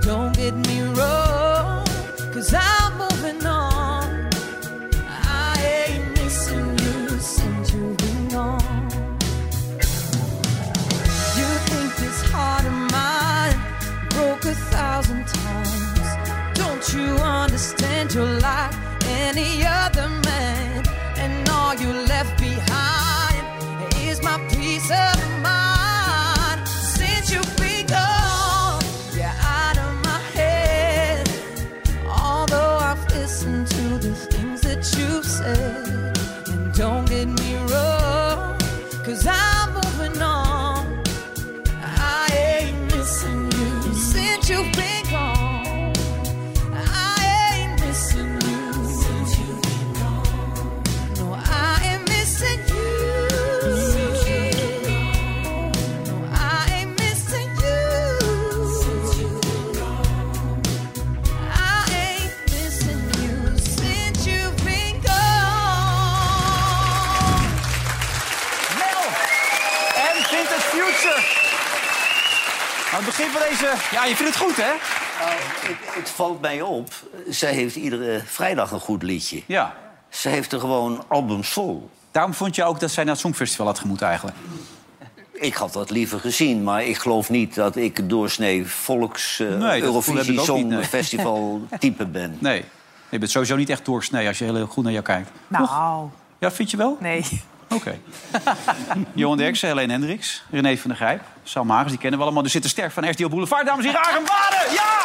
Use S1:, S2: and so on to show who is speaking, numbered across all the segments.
S1: don't get me wrong,
S2: Ja, je vindt het goed, hè?
S3: Nou, het, het valt mij op. Zij heeft iedere vrijdag een goed liedje.
S2: Ja.
S3: Ze heeft er gewoon albums vol.
S2: Daarom vond je ook dat zij naar het Songfestival had gemoeten eigenlijk.
S3: Ik had dat liever gezien, maar ik geloof niet dat ik een doorsnee volks eh,
S2: Nee,
S3: Eurovisie
S2: niet, nee.
S3: Songfestival type ben.
S2: Nee. Je bent sowieso niet echt doorsnee als je heel goed naar jou kijkt.
S4: Nou,
S2: Ja, vind je wel?
S4: nee.
S2: Oké. Johan Derksen, Helene Hendricks, René van der Grijp, Sam Magers, die kennen we allemaal. Er zit een ster van RTL Boulevard, dames en heren, Arjen Baden! Ja!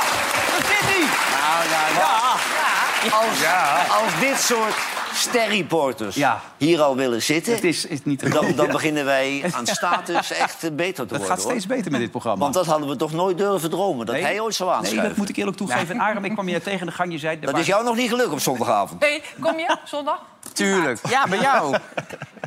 S2: Dat zit hij!
S3: Nou, ja,
S2: Ja!
S3: Als, als dit soort sterreporters
S2: Ja.
S3: hier al willen zitten...
S2: Het is, is niet te
S3: dan, dan
S2: Ja.
S3: beginnen wij aan status echt eh, beter te
S2: Het
S3: worden.
S2: gaat steeds
S3: hoor.
S2: beter met dit programma.
S3: Want dat hadden we toch nooit durven dromen, dat
S2: Nee.
S3: hij ooit zou
S2: Nee,
S3: aanschuiven.
S2: dat moet ik eerlijk toegeven. En Aram, ik kwam je tegen de gang, je zei...
S3: Dat is jou nog niet gelukt op zondagavond.
S4: Hey, kom je zondag?
S5: Tuurlijk. Ja, bij jou.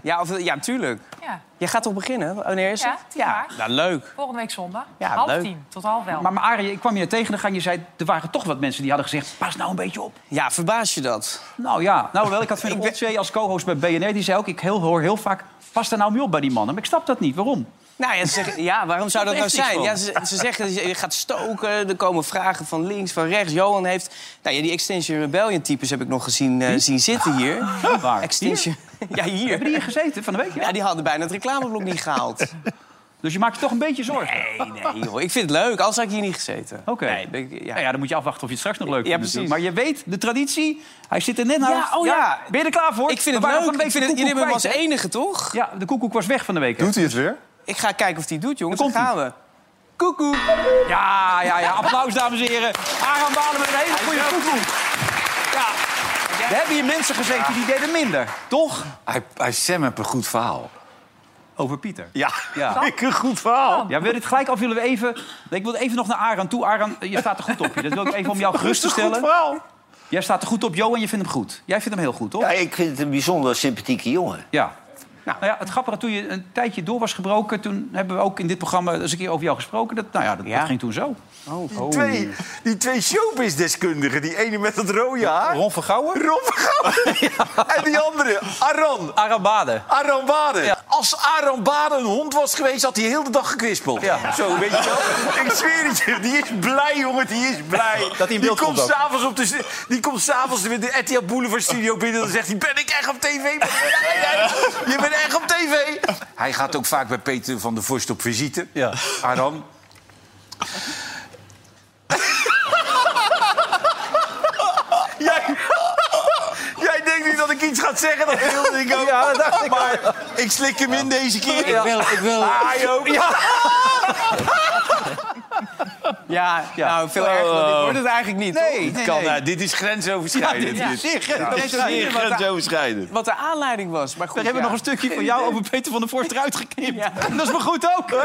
S5: Ja, of, ja, tuurlijk.
S4: Ja,
S5: Jij gaat toch beginnen? Wanneer is het?
S4: Ja, tien maart.
S5: Nou, leuk.
S4: volgende week zondag.
S5: Ja,
S4: half
S5: leuk.
S4: tien tot half elf.
S2: Maar, maar Arie, ik kwam je tegen de gang, je zei... er waren toch wat mensen die hadden gezegd... pas nou een beetje op.
S5: Ja, verbaas je dat?
S2: Nou ja, nou wel, ik had Van
S5: Ik ben-
S2: Oltzee als co-host bij BNR. Die zei ook, ik heel, hoor heel vaak... pas er nou mee op bij die mannen. Maar ik snap dat niet. Waarom?
S5: Nou ja, ze zeggen, ja waarom zou dat nou
S2: Echt niks
S5: zijn? Ja, ze, ze zeggen, je gaat stoken, er komen vragen van links, van rechts. Johan heeft... Nou ja, die Extinction Rebellion types heb ik nog gezien, eh, zien zitten hier.
S2: Waar?
S5: Extinction... Ja, hier.
S2: Hebben die hier gezeten van de week?
S5: Ja, die hadden bijna het reclameblok niet gehaald.
S2: Dus je maakt je toch een beetje zorgen?
S5: Nee, nee, joh. Ik vind het leuk. Als had ik hier niet gezeten.
S2: Oké.
S5: Nee, ja.
S2: Nou ja, dan moet je afwachten of je het straks nog leuk
S5: Ja,
S2: vindt.
S5: precies.
S2: Maar je weet, de traditie, hij zit er net naar.
S5: Ja, oh ja.
S2: Ben je er klaar voor?
S5: Ik vind het leuk. Ik vind het, jullie hebben hem als enige, toch?
S2: Ja, de koekoek was weg van de week.
S6: Doet hij het weer?
S5: Ik ga kijken of hij het doet, jongens. Dan gaan we. Koekoek.
S2: Ja, ja, ja. Applaus, dames en heren. Aram Baden met een hele goede koekoek. Ja. Er hebben hier mensen gezeten die deden minder, toch?
S6: Hij, hij Sam heeft een goed verhaal.
S2: Over Pieter.
S6: Ja,
S2: Ja.
S6: ik een goed verhaal.
S2: Ja, wil je dit gelijk af willen we even... Ik wil even nog naar Aran toe. Aran, je staat er goed op. Dat wil ik even om jou gerust te
S6: Goed
S2: stellen.
S6: verhaal.
S2: Jij staat er goed op, Jo, en je vindt hem goed. Jij vindt hem heel goed, toch?
S3: Ja, ik vind het een bijzonder sympathieke jongen.
S2: Ja. Nou, ja, het grappige, toen je een tijdje door was gebroken... toen hebben we ook in dit programma eens een keer over jou gesproken. Dat, nou ja, dat,
S5: Ja.
S2: dat ging toen zo.
S5: Oh.
S6: Twee, die twee showbiz-deskundigen. Die ene met dat rode haar.
S2: Ron van Gouwen?
S6: Rob van Gouwen. En die andere, Aran.
S2: Aran Baden. Ja.
S6: Als Aran Baden een hond was geweest, had hij heel de dag gekwispeld.
S2: Ja.
S6: Zo, weet je wel. Ik zweer het je, die is blij, jongen, die is blij.
S2: Dat hij in
S6: die komt s'avonds op de, die komt s'avonds met de RTL Boulevard studio binnen... en dan zegt hij, ben ik echt op tv? Je bent echt op tv. Hij gaat ook vaak bij Peter van der Vorst op visite.
S2: Ja.
S6: Aran. Jij, jij denkt nu dat ik iets ga zeggen, dat wilde ik ook.
S2: Ja, dat dacht ik
S6: maar ik slik hem in deze keer.
S3: Ik wil, ik wil,
S6: Hij ook.
S5: Ja, nou, veel erger dan dit wordt het eigenlijk niet.
S2: Nee,
S5: toch?
S6: Kan, nou, dit is grensoverschrijdend.
S5: Ja,
S6: Dit-
S2: Zeer
S5: Ja.
S2: grens-
S6: Zeer
S5: Wat de-
S6: grensoverschrijdend.
S5: Wat de aanleiding was. Maar goed,
S2: We hebben
S5: ja.
S2: nog een stukje van jou over Peter van der Vorst eruit geknipt.
S5: Ja.
S2: Dat is maar goed ook.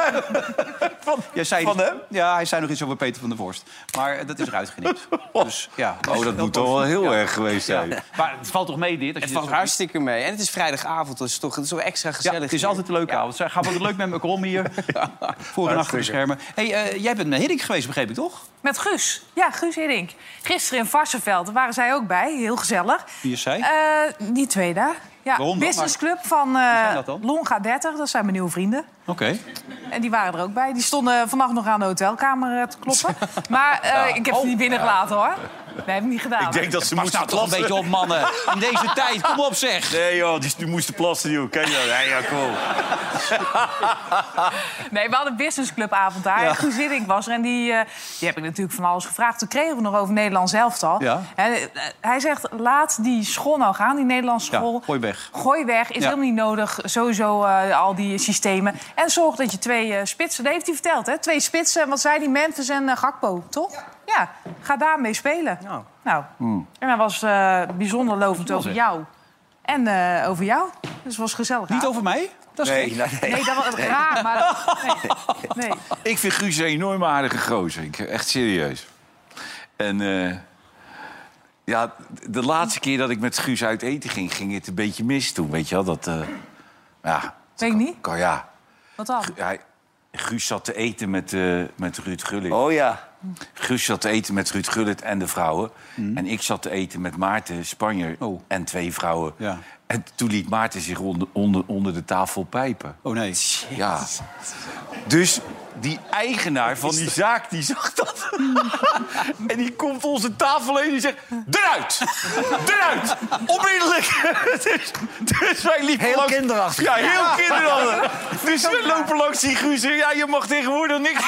S2: Van, zei,
S6: van hem?
S2: Ja, hij zei nog iets over Peter van der Vorst. Maar dat is eruit geknipt. Dus, ja,
S6: Oh, dat moet toch wel heel
S2: Ja.
S6: erg geweest zijn.
S2: Maar het valt toch mee dit? Als
S5: Het
S2: je
S5: valt
S2: dit zo-
S5: hartstikke mee. En het is vrijdagavond, dus het is toch, het is toch extra
S2: Ja,
S5: gezellig.
S2: het is altijd een leuke
S5: Ja.
S2: avond. Gaan we ook leuk met elkaar om hier. Voor en achter de schermen. Hey, eh, jij bent met Hiddink geweest, begreep ik toch?
S4: Met Guus. Ja, Guus Hiddink. Gisteren in Varsenveld, daar waren zij ook bij. Heel gezellig.
S2: Wie is zij?
S4: Eh, die twee daar. Ja,
S2: Waarom?
S4: Business Club van eh? Longa 30. Dat zijn mijn nieuwe vrienden.
S2: Oké.
S4: En die waren er ook bij. Die stonden vannacht nog aan de hotelkamer eh, te kloppen. Maar eh, ik heb ze niet binnengelaten, hoor. Nee, heb ik niet gedaan.
S6: Ik denk dat ze moesten
S2: nou toch een
S6: plassen.
S2: beetje op, mannen. In deze tijd, kom op zeg.
S6: Nee joh, die, die moesten plassen, joh. Kijk nou. Ja, ja, kom.
S4: Nee, we hadden een businessclubavond daar.
S2: Ja.
S4: En Guus Hiddink was er. En die, eh, die heb ik natuurlijk van alles gevraagd. Toen kregen we nog over Nederlands elftal.
S2: Ja.
S4: En, hij zegt, laat die school nou gaan, die Nederlandse
S2: Ja,
S4: school.
S2: gooi weg.
S4: Gooi weg, is
S2: Ja.
S4: helemaal niet nodig. Sowieso eh, al die systemen. En zorg dat je twee eh, spitsen, dat heeft hij verteld, hè? Twee spitsen, wat zei die, Memphis en eh, Gakpo, toch? Ja. ga daarmee spelen.
S5: Nou.
S4: Nou, en hij was eh, bijzonder lovend over
S2: zeg.
S4: jou. En eh, over jou. Dus het was gezellig.
S2: Niet over mij? Dat is
S3: Nee, nee, nee.
S4: Nee, dat was raar, maar... Nee. nee.
S6: Ik vind Guus een enorm aardige gozer. Ik- Echt serieus. En eh, ja, de laatste keer dat ik met Guus uit eten ging, ging het een beetje mis toen. Weet je wel, dat... eh, ja,
S4: Weet ik niet.
S6: kan, ja.
S4: Wat dan?
S6: Hij, Guus zat te eten met, eh, met Ruud Gullit.
S3: Oh ja.
S6: Guus zat te eten met Ruud Gullit en de vrouwen. En ik zat te eten met Maarten Spanjer
S2: Oh.
S6: en twee vrouwen.
S2: Ja.
S6: En toen liet Maarten zich onder, onder, onder de tafel pijpen.
S2: Oh nee.
S6: Ja. Dus die eigenaar van die zaak, die zag dat. en die komt onze tafel heen en die zegt... Eruit! Eruit! Onmiddellijk! dus, dus wij liepen
S3: Heel
S6: langs...
S3: kinderachtig.
S6: Ja, heel kinderachtig. Dus we lopen langs die Guus en ja, je mag tegenwoordig niks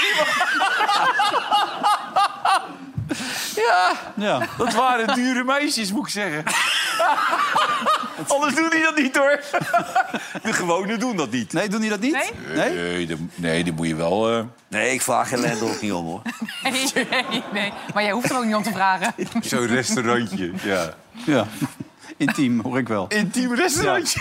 S6: ja,
S2: Ja.
S6: dat waren dure meisjes, moet ik zeggen. Anders doen die dat niet, hoor. De gewone doen dat niet.
S2: Nee, doen die dat niet?
S4: Nee?
S2: Nee?
S6: Nee, dat, nee, dat moet je wel... eh,
S3: Nee, ik vraag Helene ook niet om, hoor.
S4: Nee, nee, nee. Maar jij hoeft er ook niet om te vragen.
S6: Zo'n restaurantje, ja.
S2: Ja. Intiem, hoor ik wel.
S6: Intiem restaurantje.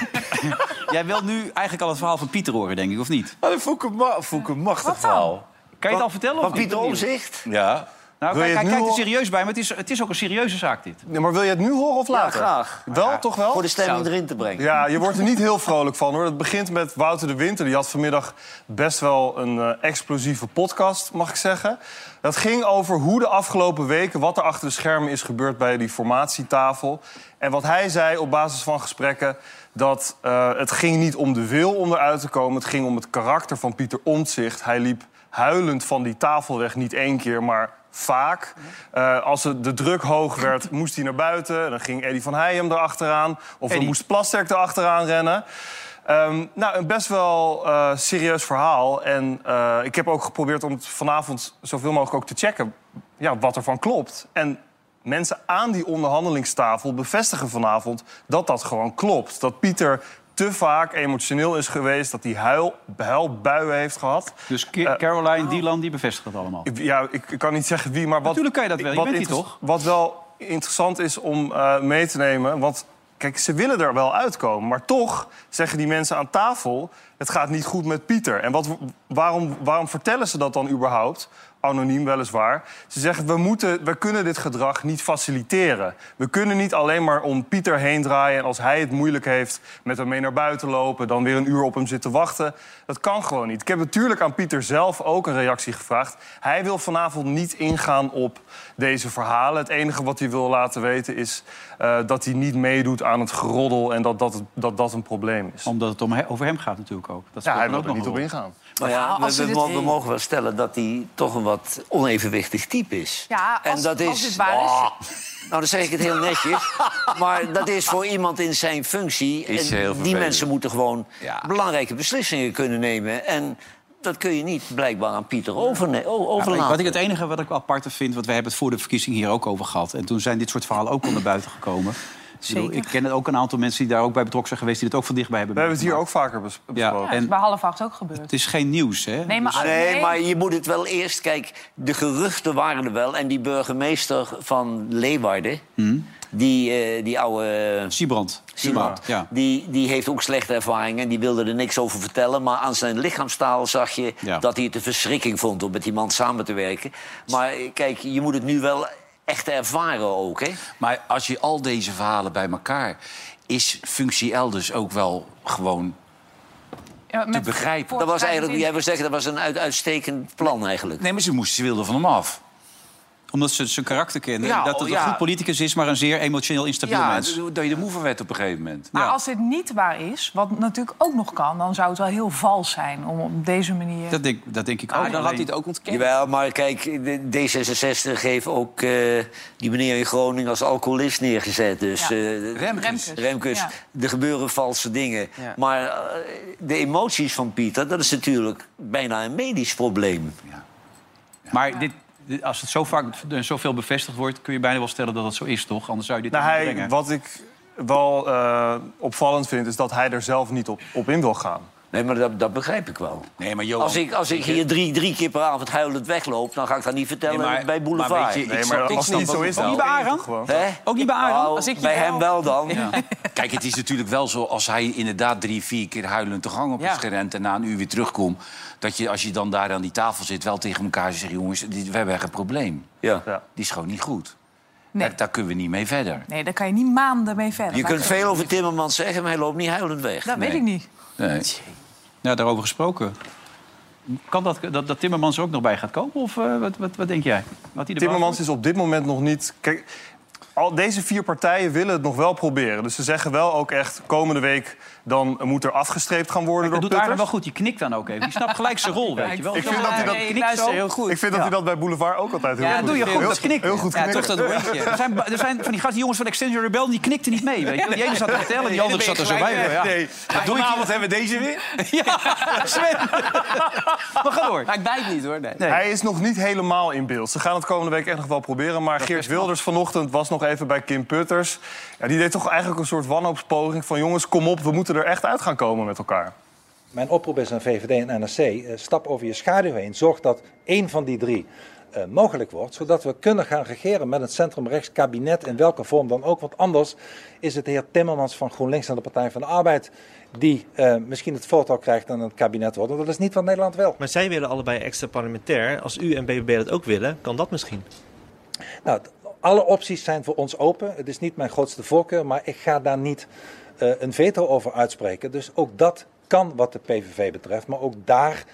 S2: Jij wilt nu eigenlijk al het verhaal van Pieter horen, denk ik, of niet?
S6: Ah, dat vond ik een, ma vond ik een machtig
S4: Wat
S6: verhaal.
S2: Kan je het al vertellen?
S3: Van
S2: of niet?
S3: Pieter Omzicht?
S6: Ja.
S2: Nou,
S7: Wil je
S2: kijk,
S7: nu
S2: kijkt er serieus bij, maar het is, het is ook een serieuze zaak, dit.
S7: Nee, maar wil je het nu horen of
S3: Ja,
S7: later?
S3: graag.
S7: Wel, toch wel?
S3: Voor de stemming erin te brengen.
S7: Ja, je wordt er niet heel vrolijk van hoor. Het begint met Wouter de Winter. Die had vanmiddag best wel een eh, explosieve podcast, mag ik zeggen. Dat ging over hoe de afgelopen weken, wat er achter de schermen is gebeurd bij die formatietafel. En wat hij zei op basis van gesprekken, dat eh, het ging niet om de wil om eruit te komen. Het ging om het karakter van Pieter Omtzigt. Hij liep huilend van die tafel weg, niet één keer, maar vaak. Eh, als de druk hoog werd, moest hij naar buiten. Dan ging Eddie van Heijem erachteraan. Of dan moest Plasterk erachteraan rennen. Ehm, nou, een best wel eh, serieus verhaal. En eh, ik heb ook geprobeerd om het vanavond zoveel mogelijk ook te checken... Ja, wat ervan klopt. En mensen aan die onderhandelingstafel bevestigen vanavond... dat dat gewoon klopt. Dat Pieter te vaak emotioneel is geweest... dat hij huil, huilbuien heeft gehad.
S2: Dus Ki-
S7: Eh,
S2: Caroline, Dylan, die bevestigen het allemaal.
S7: Ik- Ja, ik, ik kan niet zeggen wie, maar wat...
S2: Natuurlijk kan je dat wel, je bent die toch?
S7: Wat wel interessant is om eh, mee te nemen... want kijk, ze willen er wel uitkomen... maar toch zeggen die mensen aan tafel... het gaat niet goed met Pieter. En wat, waarom, waarom vertellen ze dat dan überhaupt? Anoniem weliswaar. Ze zeggen, we, moeten, we kunnen dit gedrag niet faciliteren. We kunnen niet alleen maar om Pieter heen draaien... en als hij het moeilijk heeft met hem mee naar buiten lopen... dan weer een uur op hem zitten wachten. Dat kan gewoon niet. Ik heb natuurlijk aan Pieter zelf ook een reactie gevraagd. Hij wil vanavond niet ingaan op deze verhalen. Het enige wat hij wil laten weten is eh, dat hij niet meedoet aan het geroddel... en dat dat, dat, dat een probleem is.
S2: Omdat het om he- over hem gaat natuurlijk ook. Dat
S7: Ja, hij wil
S2: ook
S7: er
S2: nog
S7: niet op ingaan.
S3: Maar ja,
S4: Nou,
S3: we,
S4: ze
S3: we we mogen wel stellen dat hij toch een wat onevenwichtig type is.
S4: Ja, als-
S3: en dat
S4: als
S3: is,
S4: waar is.
S3: Ah, nou, dan zeg ik het heel netjes. maar dat is voor iemand in zijn functie.
S6: Is
S3: en
S6: heel
S3: die mensen moeten gewoon
S6: Ja.
S3: belangrijke beslissingen kunnen nemen. En dat kun je niet blijkbaar aan Pieter
S2: Ja,
S3: overlaten.
S2: wat ik het enige wat ik apart vind, want we hebben het voor de verkiezing hier ook over gehad. En toen zijn dit soort verhalen ook naar buiten gekomen. Ik bedoel,
S4: Zeker.
S2: Ik ken ook een aantal mensen die daar ook bij betrokken zijn geweest... die het ook van dichtbij hebben
S7: We hebben het hier ook vaker
S2: Ja,
S7: besproken.
S4: Ja, is
S2: en
S4: bij half acht ook gebeurd.
S2: het is geen nieuws, hè?
S4: Nee, maar,
S3: Nee, maar je moet het wel eerst... Kijk, de geruchten waren er wel. En die burgemeester van Leeuwarden... Die, eh, die oude...
S2: Siebrand.
S3: Simon,
S2: Ja.
S3: die, die heeft ook slechte ervaringen en die wilde er niks over vertellen. Maar aan zijn lichaamstaal zag je
S2: Ja.
S3: dat hij het een verschrikking vond om met die man samen te werken. Maar eh, kijk, je moet het nu wel echt ervaren ook, hè?
S6: Maar als je al deze verhalen bij elkaar... is functie elders ook wel gewoon...
S4: Ja, met
S6: begrijpen.
S3: Dat was eigenlijk, jij wil zeggen, dat was een uit, uitstekend plan eigenlijk.
S6: Nee, maar ze, moesten, ze wilden van hem af.
S2: Omdat ze zijn karakter kennen.
S6: Ja,
S2: dat het
S6: oh,
S2: een
S6: ja.
S2: goed politicus is, maar een zeer emotioneel instabiel
S6: Ja,
S2: mens.
S6: dat je de moe van werd op een gegeven moment.
S4: Maar
S2: Ja.
S4: als dit niet waar is, wat natuurlijk ook nog kan... dan zou het wel heel vals zijn om op deze manier...
S2: Dat denk, dat denk ik ook.
S5: Ah, dan had hij het ook ontkend.
S3: Jawel, maar kijk, de- D66 heeft ook eh, die meneer in Groningen als alcoholist neergezet. Dus
S4: Ja.
S3: eh,
S6: Remkes.
S4: Remkes.
S3: Remkes,
S4: Ja.
S3: er gebeuren valse dingen.
S5: Ja.
S3: Maar eh, de emoties van Pieter, dat is natuurlijk bijna een medisch probleem.
S2: Maar dit, dit- als het zo vaak en zoveel bevestigd wordt... kun je bijna wel stellen dat het zo is, toch? Anders zou je dit
S7: Nou,
S2: niet
S7: hij,
S2: brengen.
S7: wat ik wel eh, opvallend vind, is dat hij er zelf niet op, op in wil gaan.
S3: Nee, maar dat, dat begrijp ik wel.
S6: Nee, maar Johan...
S3: Als ik, als ik hier drie, drie keer per avond huilend wegloop... dan ga ik dat niet vertellen
S6: Nee, maar-
S3: bij Boulevard.
S6: maar weet je,
S7: Nee, maar als het niet
S6: snap
S7: zo
S6: ook
S7: is,
S2: Ook niet bij Aram? Ook niet bij Aram?
S3: Nou,
S5: Als ik je
S3: bij
S5: wel-
S3: hem wel dan.
S6: Kijk, het is natuurlijk wel zo als hij inderdaad drie, vier keer huilend de gang op
S5: Ja.
S6: is gerend... en na een uur weer terugkomt, dat je als je dan daar aan die tafel zit... wel tegen elkaar zegt, jongens, we hebben echt een probleem.
S3: Ja.
S7: Ja.
S6: Die is gewoon niet goed.
S4: Nee.
S6: Daar, daar kunnen we niet mee verder.
S4: Nee, daar kan je niet maanden mee verder.
S3: Je kunt veel over Timmermans zeggen, maar hij loopt niet huilend weg.
S4: Dat weet ik niet.
S6: Nee.
S2: Ja, daarover gesproken. Kan dat, dat, dat Timmermans er ook nog bij gaat komen? Of eh, wat, wat, wat denk jij? Wat
S7: Timmermans is op dit moment nog niet... Kijk, al deze vier partijen willen het nog wel proberen. Dus ze zeggen wel ook echt, komende week... dan moet er afgestreept gaan worden
S2: Dat
S7: door
S2: doet
S7: putters.
S2: wel goed. Die knikt dan ook even. Die snapt gelijk zijn rol, weet je wel.
S7: Ik vind dat hij dat-
S2: eh,
S5: Nee,
S2: knikt zo.
S5: heel goed.
S7: Ik vind dat hij dat bij Boulevard ook altijd heel
S5: Ja,
S7: goed
S2: doe je
S7: doet.
S2: goed, dat knikken.
S7: Heel goed
S5: Ja,
S7: knikken.
S5: toch dat.
S2: Er zijn, er zijn van die gasten, jongens van Extension Rebel, die knikten niet mee. Weet je? Die ene zat te vertellen, die andere zat er zo bij. Ja.
S6: Nee, vanavond hebben we deze weer.
S2: Ja, Sven. Maar ga door.
S5: Maar ik bijt niet, hoor.
S7: Hij is nog niet helemaal in beeld. Ze gaan het komende week echt nog wel proberen. Maar Geert Wilders vanochtend was nog even bij Kim Putters. Ja, die deed toch eigenlijk een soort wanhoopspoging van... jongens, kom op, we moeten er echt uit gaan komen met elkaar.
S8: Mijn oproep is aan VVD en NRC, eh, stap over je schaduw heen. Zorg dat één van die drie eh, mogelijk wordt, zodat we kunnen gaan regeren met een centrumrechts kabinet in welke vorm dan ook. Want anders is het de heer Timmermans van GroenLinks en de Partij van de Arbeid die eh, misschien het voortouw krijgt en het kabinet wordt. Want dat is niet wat Nederland wil.
S9: Maar zij willen allebei extra parlementair. Als u en BBB dat ook willen, kan dat misschien.
S8: Nou, alle opties zijn voor ons open. Het is niet mijn grootste voorkeur, maar ik ga daar niet een veto over uitspreken. Dus ook dat kan wat de PVV betreft. Maar ook daar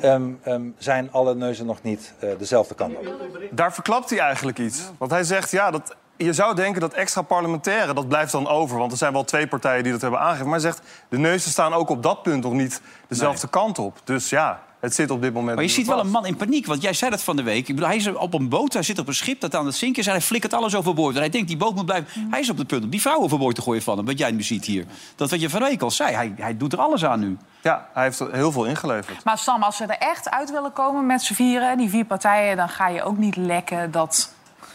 S8: ehm, ehm, zijn alle neuzen nog niet eh, dezelfde kant op.
S7: Daar verklapt hij eigenlijk iets. Want hij zegt, ja, dat, je zou denken dat extra parlementaire, dat blijft dan over. Want er zijn wel twee partijen die dat hebben aangegeven. Maar hij zegt, de neuzen staan ook op dat punt nog niet dezelfde kant op. Dus ja, het zit op dit moment...
S2: Maar je ziet wel een man in paniek, want jij zei dat van de week. Ik bedoel, hij is op een boot, hij zit op een schip dat aan het zinken is... en hij flikkert alles overboord. En hij denkt, die boot moet blijven... Hij is op het punt om die vrouw overboord te gooien van hem, wat jij nu ziet hier. Dat wat je van de week al zei, hij, hij doet er alles aan nu.
S7: Ja, hij heeft heel veel ingeleverd.
S4: Maar Sam, als ze er echt uit willen komen met z'n vieren, die vier partijen... dan ga je ook niet lekken dat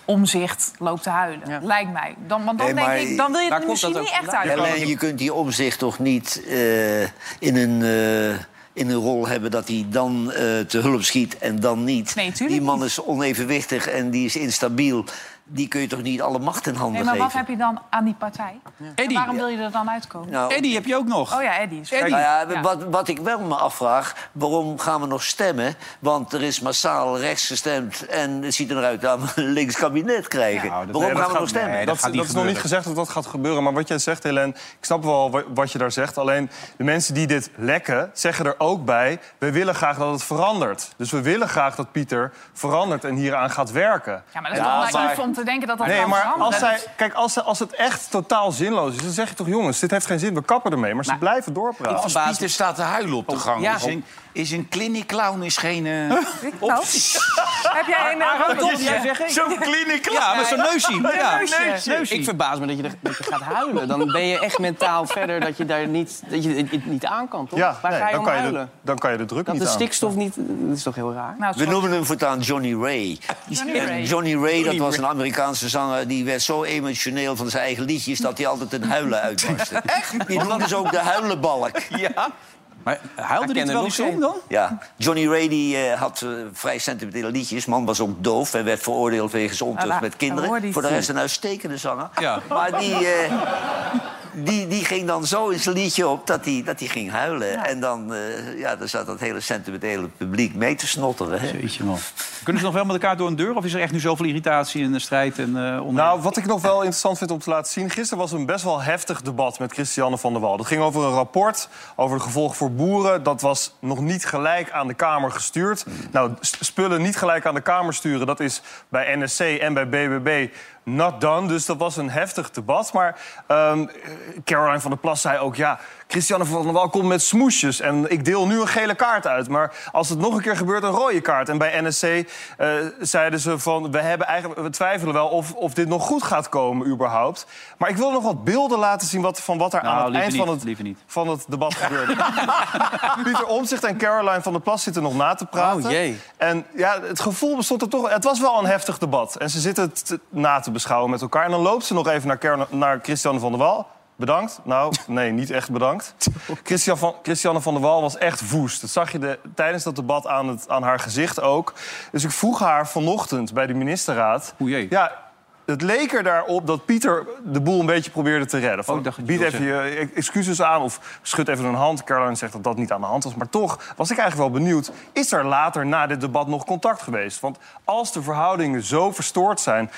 S4: omzicht loopt te huilen.
S5: Ja.
S4: Lijkt mij. Dan, want dan
S3: Nee,
S4: denk
S3: maar
S4: ik, dan wil je er
S5: komt
S4: misschien
S5: dat
S4: niet echt uit.
S3: Alleen je kunt die omzicht toch niet eh, in, een, eh, in een rol hebben dat hij dan eh, te hulp schiet en dan niet.
S4: Nee,
S3: die man is onevenwichtig en die is instabiel. Die kun je toch niet alle macht in handen
S4: Nee, maar wat
S3: geven?
S4: heb je dan aan die partij?
S2: Eddie,
S4: waarom wil je er dan uitkomen?
S3: Nou,
S2: Eddie heb je ook nog.
S4: Oh ja, Eddie. is-
S2: Eddie.
S3: Nou ja,
S4: Ja.
S3: Wat, wat ik wel me afvraag, waarom gaan we nog stemmen? Want er is massaal rechts gestemd en het ziet eruit dat we een links kabinet krijgen.
S2: Nou, dat-
S3: waarom
S2: nee,
S3: gaan we
S2: gaat-
S3: nog stemmen?
S2: nee, dat
S7: dat, is nog niet gezegd dat dat gaat gebeuren. Maar wat jij zegt, Helen, ik snap wel wa- wat je daar zegt. Alleen de mensen die dit lekken, zeggen er ook bij... we willen graag dat het verandert. Dus we willen graag dat Pieter verandert en hieraan gaat werken.
S4: Ja, maar dat is
S3: Ja,
S4: toch naïef
S3: maar-
S4: te denken dat dat
S7: Nee, maar
S4: veranderen.
S7: als, zij, kijk, als, ze- als het echt totaal zinloos is, dan zeg je toch... jongens, dit heeft geen zin, we kappen ermee. Maar ze blijven doorpraten.
S6: Als Pieter staat te huilen op de gang...
S5: ja.
S6: Is, een, clinic clown is geen... eh,
S4: Nou, Heb jij een uh,
S6: Zo'n kliniek.
S2: Ja, met zo'n neusie. Ja,
S4: neusje.
S5: Ik verbaas me dat je, er- dat je gaat huilen. Dan ben je echt mentaal verder dat je daar niet, dat je het niet aan kan, toch?
S7: Ja,
S5: Waar
S7: nee,
S5: ga je
S7: dan,
S5: om
S7: kan je de,
S5: huilen?
S7: dan kan je de druk
S5: Dat
S7: niet
S5: de
S7: aan.
S5: stikstof niet... Dat is toch heel raar?
S4: Nou,
S3: We noemen hem voortaan Johnny Ray.
S4: Johnny
S3: En
S4: Ray.
S3: Johnny Ray, dat was een Amerikaanse zanger... die werd zo emotioneel van zijn eigen liedjes... dat hij altijd een huilen uitbarstte. Echt? Die noemden ze ook de huilenbalk.
S5: Ja.
S2: Maar huilde
S5: ken
S2: wel eens om dan?
S3: Ja, Johnny Ray die, eh, had eh, vrij sentimentele liedjes. Man was ook doof en werd veroordeeld wegens ontucht
S4: Voilà,
S3: met kinderen. Voor de rest een uitstekende zanger.
S2: Ja.
S3: Maar die, eh, die, die ging dan zo in zijn liedje op dat hij, dat hij ging huilen. En dan, eh, ja, dan zat dat hele sentimentele publiek mee te snotteren.
S2: Jeetje, man. Kunnen ze nog wel met elkaar door een deur? Of is er echt nu zoveel irritatie en eh, strijd? En, eh onder...
S7: Nou, wat ik nog wel interessant vind om te laten zien... gisteren was een best wel heftig debat met Christiane van der Wal. Dat ging over een rapport over de gevolgen voor boeren. Dat was nog niet gelijk aan de Kamer gestuurd. Nou, s- spullen niet gelijk aan de Kamer sturen... dat is bij NSC en bij BBB not done. Dus dat was een heftig debat. Maar ehm, Caroline van der Plas zei ook... ja, Christiane van der Wal komt met smoesjes... en ik deel nu een gele kaart uit. Maar als het nog een keer gebeurt, een rode kaart. En bij NSC eh, zeiden ze van... we, hebben eigenlijk, we twijfelen wel of, of dit nog goed gaat komen überhaupt. Maar ik wil nog wat beelden laten zien... Wat, van wat er
S2: Nou,
S7: aan het eind
S2: niet,
S7: van het,
S2: liever niet.
S7: van het debat gebeurde. Pieter Omtzigt en Caroline van der Plas zitten nog na te praten.
S5: Oh, jee.
S7: En ja, het gevoel bestond er toch... Het was wel een heftig debat. En ze zitten het na te beschouwen met elkaar. En dan loopt ze nog even naar, naar Christiane van der Wal. Bedankt. Nou, nee, niet echt bedankt. Christian van, Christiane van der Wal was echt woest. Dat zag je de, tijdens dat debat aan, het, aan haar gezicht ook. Dus ik vroeg haar vanochtend bij de ministerraad...
S2: O jee.
S7: Ja, het leek er daarop dat Pieter de boel een beetje probeerde te redden. Van,
S2: Oh,
S7: bied even je excuses aan of schud even een hand. Caroline zegt dat dat niet aan de hand was. Maar toch was ik eigenlijk wel benieuwd... is er later na dit debat nog contact geweest? Want als de verhoudingen zo verstoord zijn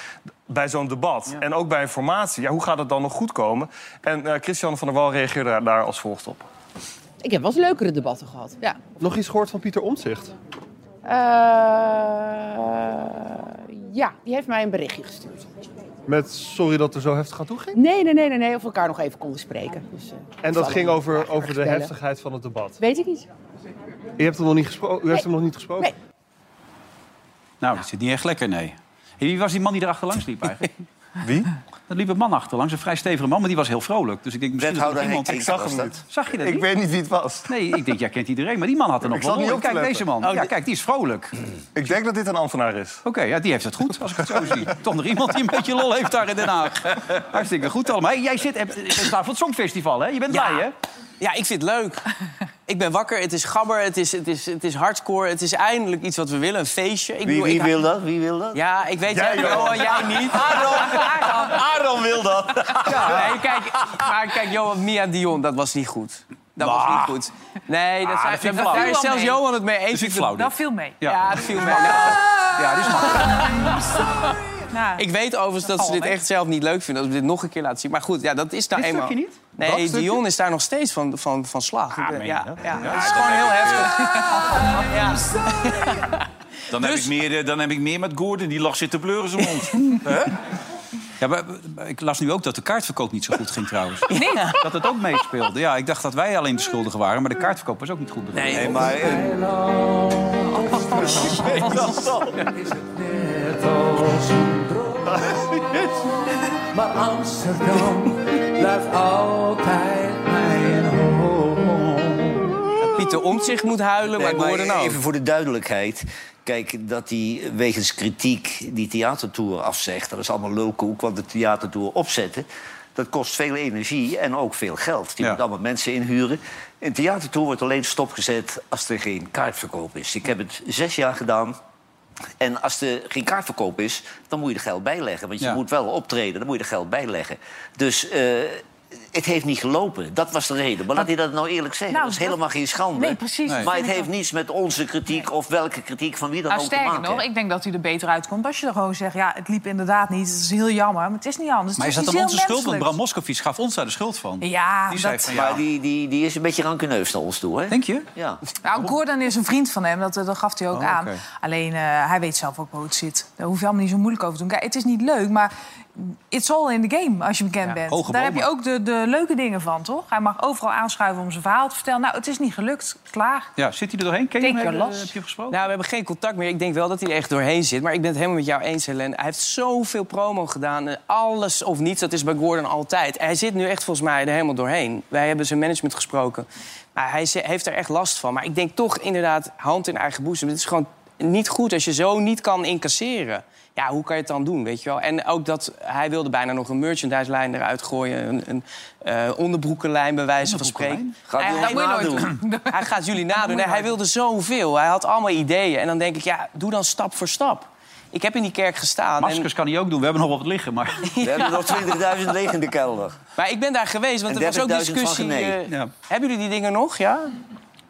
S7: bij zo'n debat... en ook bij informatie, ja, hoe gaat het dan nog goed komen? En eh Christiane van der Wal reageerde daar, daar als volgt op.
S10: Ik heb wel eens leukere debatten gehad. Ja.
S7: Nog iets gehoord van Pieter Omtzigt?
S10: Eh, ja, die heeft mij een berichtje gestuurd.
S7: Met sorry dat er zo heftig aan toe ging?
S10: Nee, nee, nee, nee, nee, of we elkaar nog even konden spreken. Dus, eh,
S7: En dat ging over, over de heftigheid van het debat.
S10: Weet ik niet.
S7: U hebt hem nog niet gesproken? U heeft hem nog niet gesproken?
S10: Nee.
S2: Nou, dat zit niet echt lekker, nee. Wie was die man die er achterlangs liep eigenlijk?
S7: Wie?
S2: Er liep een man achterlangs, een vrij stevige man, maar die was heel vrolijk. Dus ik denk misschien dat er iemand...
S7: Ik zag hem niet.
S2: Zag je dat
S7: Ik
S2: niet?
S7: weet niet wie het was.
S2: Nee, ik denk, jij kent iedereen. Maar die man had er nog
S7: Ik
S2: wel
S7: niet op te
S2: Kijk,
S7: letten.
S2: deze man. ja, kijk, die is vrolijk.
S7: Ik denk dat dit een ambtenaar is.
S2: Oké, ja, die heeft het goed, als ik het zo zie. Toch nog iemand die een beetje lol heeft daar in Den Haag. Hartstikke goed allemaal. Hey, jij zit hebt- je bent daar voor het Songfestival, hè? Je bent
S5: Ja.
S2: blij, hè?
S5: Ja, ik vind het leuk. Ik ben wakker, het is gabber, het is, het, is, het is hardcore. Het is eindelijk iets wat we willen, een feestje. Ik
S3: Wie,
S5: bedoel,
S3: wie
S5: ik-
S3: wil dat? Wie wil dat?
S5: Ja, ik weet...
S7: Jij,
S5: ja,
S7: Johan.
S5: Johan, jij niet.
S7: Aaron wil dat.
S5: Nee, kijk, maar kijk, Johan, Mia Dion, dat was niet goed. Dat was niet goed. Nee, dat,
S2: Ah,
S5: zijn,
S2: dat vind ik
S5: daar is zelfs
S4: mee.
S5: Johan het mee eens.
S2: Dat flauw.
S4: Dat viel mee.
S2: Ja.
S5: Ja, dat viel mee.
S2: Ja, die is makkelijk.
S4: Nou,
S5: ik weet overigens dat ze dit echt zelf niet leuk vinden... als we dit nog een keer laten zien. Maar goed, ja, dat is nou
S2: Dit
S5: eenmaal...
S2: stukje niet?
S5: Nee,
S7: Dat stukje?
S5: Dion is daar nog steeds van, van, van slag.
S2: Ah,
S5: ja,
S2: dat?
S5: ja, het is gewoon heel heftig. ja.
S6: Dan, heb
S5: Dus-
S6: ik meer, eh, dan heb ik meer met Gordon. Die lag zit te pleuren zijn mond. Hè?
S2: Ja, maar, maar ik las nu ook dat de kaartverkoop niet zo goed ging trouwens. Dat het ook meespeelde. Ja, ik dacht dat wij alleen de schuldigen waren, maar de kaartverkoop was ook niet goed begrepen.
S5: Nee,
S6: maar... eh,
S1: Maar Amsterdam blijft altijd mijn home.
S5: Pieter Omtzigt moet huilen,
S3: Nee,
S5: maar
S3: maar
S5: Gordon ook.
S3: even voor de duidelijkheid. Kijk, dat hij wegens kritiek die theatertour afzegt... dat is allemaal lulkoek, want de theatertour opzetten... dat kost veel energie en ook veel geld. Die
S2: Ja.
S3: moet allemaal mensen inhuren. Een theatertour wordt alleen stopgezet als er geen kaartverkoop is. Ik heb het zes jaar gedaan. En als er geen kaartverkoop is, dan moet je er geld bij leggen. Want je
S2: Ja.
S3: moet wel optreden, dan moet je er geld bij leggen. Dus eh, het heeft niet gelopen. Dat was de reden. Maar laat hij dat nou eerlijk zeggen.
S4: Nou,
S3: dat is
S4: dat-
S3: helemaal geen schande.
S4: Nee, precies.
S2: Nee.
S3: Maar het heeft niets met onze kritiek of welke kritiek van wie dan
S4: Nou,
S3: ook te
S4: sterker
S3: maken.
S4: nog, ik denk dat u er beter uitkomt als je er gewoon zegt... ja, het liep inderdaad niet, het is heel jammer, maar het is niet anders.
S2: Maar is
S4: Het
S2: dat dan onze schuld? Want. Bram Moskowitz gaf ons daar de schuld van.
S4: Ja,
S2: Die zei
S4: dat...
S2: van ja.
S3: Maar die, die, die is een beetje rankeneus naar ons toe, hè?
S2: Denk je?
S3: Ja.
S4: Nou, Gordon is een vriend van hem, dat, dat gaf hij ook
S2: Oh,
S4: aan. Alleen, eh, hij weet zelf ook hoe het zit. Daar hoef je allemaal niet zo moeilijk over te doen. Kijk, het is niet leuk, maar it's all in the game als je bekend
S2: Ja,
S4: bent.
S2: hoge
S4: Daar heb je ook de, de, leuke dingen van, toch? Hij mag overal aanschuiven om zijn verhaal te vertellen. Nou, het is niet gelukt. Klaar.
S2: Ja, zit hij er doorheen? Ken je hem? Heb, je hem gesproken?
S5: Nou, we hebben geen contact meer. Ik denk wel dat hij er echt doorheen zit. Maar ik ben het helemaal met jou eens, Helene. Hij heeft zoveel promo gedaan. Eh, Alles of niets, dat is bij Gordon altijd. Hij zit nu echt volgens mij er helemaal doorheen. Wij hebben zijn management gesproken. Maar hij heeft er echt last van. Maar ik denk toch inderdaad hand in eigen boezem. Het is gewoon niet goed als je zo niet kan incasseren. Ja, hoe kan je het dan doen, weet je wel? En ook dat hij wilde bijna nog een merchandise-lijn eruit gooien. Een, een eh, onderbroekenlijn, bij wijze van spreken.
S3: Gaat hij
S5: Hij-
S3: ons
S5: hij-
S3: nadoen?
S5: hij gaat jullie nadoen. Nee, hij wilde zoveel. Hij had allemaal ideeën. En dan denk ik, ja, doe dan stap voor stap. Ik heb in die kerk gestaan.
S2: Maskers kan hij ook doen. We hebben nog wat liggen, maar...
S3: We hebben nog 20.000 leeg in de kelder.
S5: Maar ik ben daar geweest, want
S3: En
S5: er was ook
S3: 30.000
S5: discussie. eh,
S2: Ja.
S5: Hebben jullie die dingen nog, ja?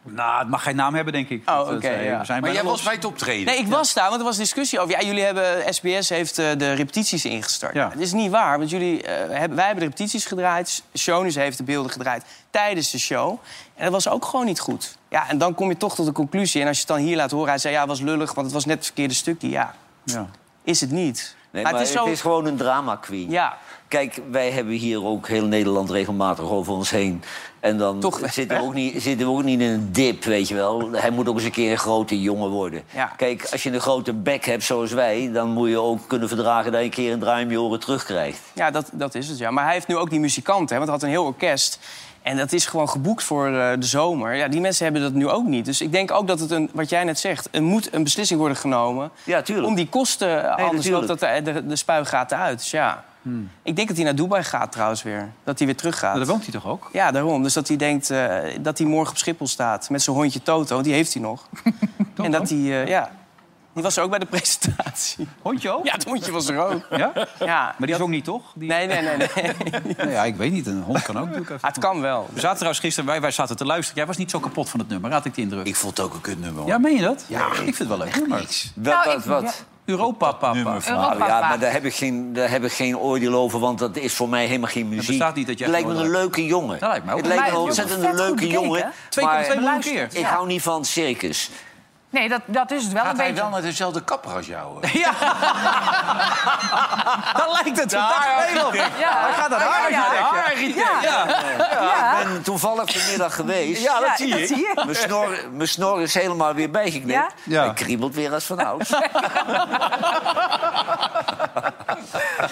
S2: Nou, het mag geen naam hebben, denk ik.
S5: Oh,
S2: Dat,
S5: oké,
S2: eh,
S5: ja.
S2: we zijn
S6: Maar jij was bij het optreden.
S5: Nee, ik was daar, want er was discussie over. Ja, jullie hebben, SBS heeft eh, de repetities ingestart.
S2: Ja.
S5: Het is niet waar, want jullie, eh, hebben, wij hebben de repetities gedraaid. Shonus heeft de beelden gedraaid tijdens de show. En dat was ook gewoon niet goed. Ja, en dan kom je toch tot de conclusie. En als je het dan hier laat horen, hij zei ja, het was lullig, want het was net het verkeerde stukje. Ja,
S2: Ja.
S5: is het niet.
S3: Nee, maar
S5: het is zo.
S3: gewoon een drama queen.
S5: Ja,
S3: Kijk, wij hebben hier ook heel Nederland regelmatig over ons heen. En dan
S5: Toch,
S3: zitten, we ook niet, zitten we ook niet in een dip, weet je wel. Hij moet ook eens een keer een grote jongen worden.
S5: Ja.
S3: Kijk, als je een grote bek hebt zoals wij... dan moet je ook kunnen verdragen dat je een keer een draai om je oren terugkrijgt.
S5: Ja, dat, dat is het, ja. Maar hij heeft nu ook die muzikanten, hè, want hij had een heel orkest. En dat is gewoon geboekt voor eh, de zomer. Ja, die mensen hebben dat nu ook niet. Dus ik denk ook dat het, een, wat jij net zegt... er moet een beslissing worden genomen...
S3: Ja, tuurlijk.
S5: om die kosten, anders
S3: natuurlijk.
S5: loopt dat de, de, de spuigaten uit. Dus ja, ik denk dat hij naar Dubai gaat trouwens weer. Dat hij weer teruggaat.
S2: Maar daar woont hij toch ook?
S5: Ja, daarom. Dus dat hij denkt eh, dat hij morgen op Schiphol staat... met zijn hondje Toto, want die heeft hij nog. en dat hij, eh, ja... Die was er ook bij de presentatie.
S2: Hondje ook?
S5: Ja, het hondje was er ook.
S2: Ja?
S5: Ja.
S2: Maar die is ook niet, toch? Die...
S5: Nee, nee, nee. nee.
S2: Nou ja, ik weet niet. Een hond kan ook natuurlijk even.
S5: Ah, het kan wel.
S2: We zaten trouwens gisteren, wij, wij zaten te luisteren. Jij was niet zo kapot van het nummer, had ik de indruk.
S6: Ik vond het ook een kutnummer. hoor.
S2: Ja, meen je dat? Ja. Ik vind het wel leuk nummer.
S3: Wat,
S4: Nou,
S3: wat, wat?
S2: Europa,
S3: Nou ja, maar daar heb, ik geen, daar heb ik geen oordeel over, want dat is voor mij helemaal geen muziek.
S2: niet dat jij
S3: het lijkt me een leuke jongen.
S2: Dat lijkt ook.
S3: Het lijkt me een ontzettend leuke jongen.
S4: hè?
S2: Twee,
S3: maar
S2: twee miljoen keer.
S3: ik hou niet van circus.
S4: Nee, dat, dat is het wel
S6: Gaat
S4: een
S6: hij
S4: beetje.
S6: wel naar dezelfde kapper als jou? hè?
S2: Ja! Dan lijkt het vandaag veel op.
S4: Ja.
S2: Hij gaat naar de
S4: Ja, ja.
S2: Ja.
S3: Ik ben toevallig vanmiddag geweest.
S2: Ja, dat
S4: Ja,
S2: zie
S4: dat je.
S3: Mijn snor, mijn snor is helemaal weer bijgeknipt.
S4: Ja?
S2: Ja.
S3: Hij kriebelt weer als van ouds.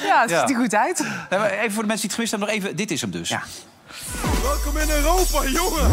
S4: Ja, het
S2: Ja.
S4: ziet er goed uit.
S2: Nee, maar Even voor de mensen die het gemist hebben, nog even. Dit is hem dus.
S5: Ja.
S11: Welkom in Europa, jongen!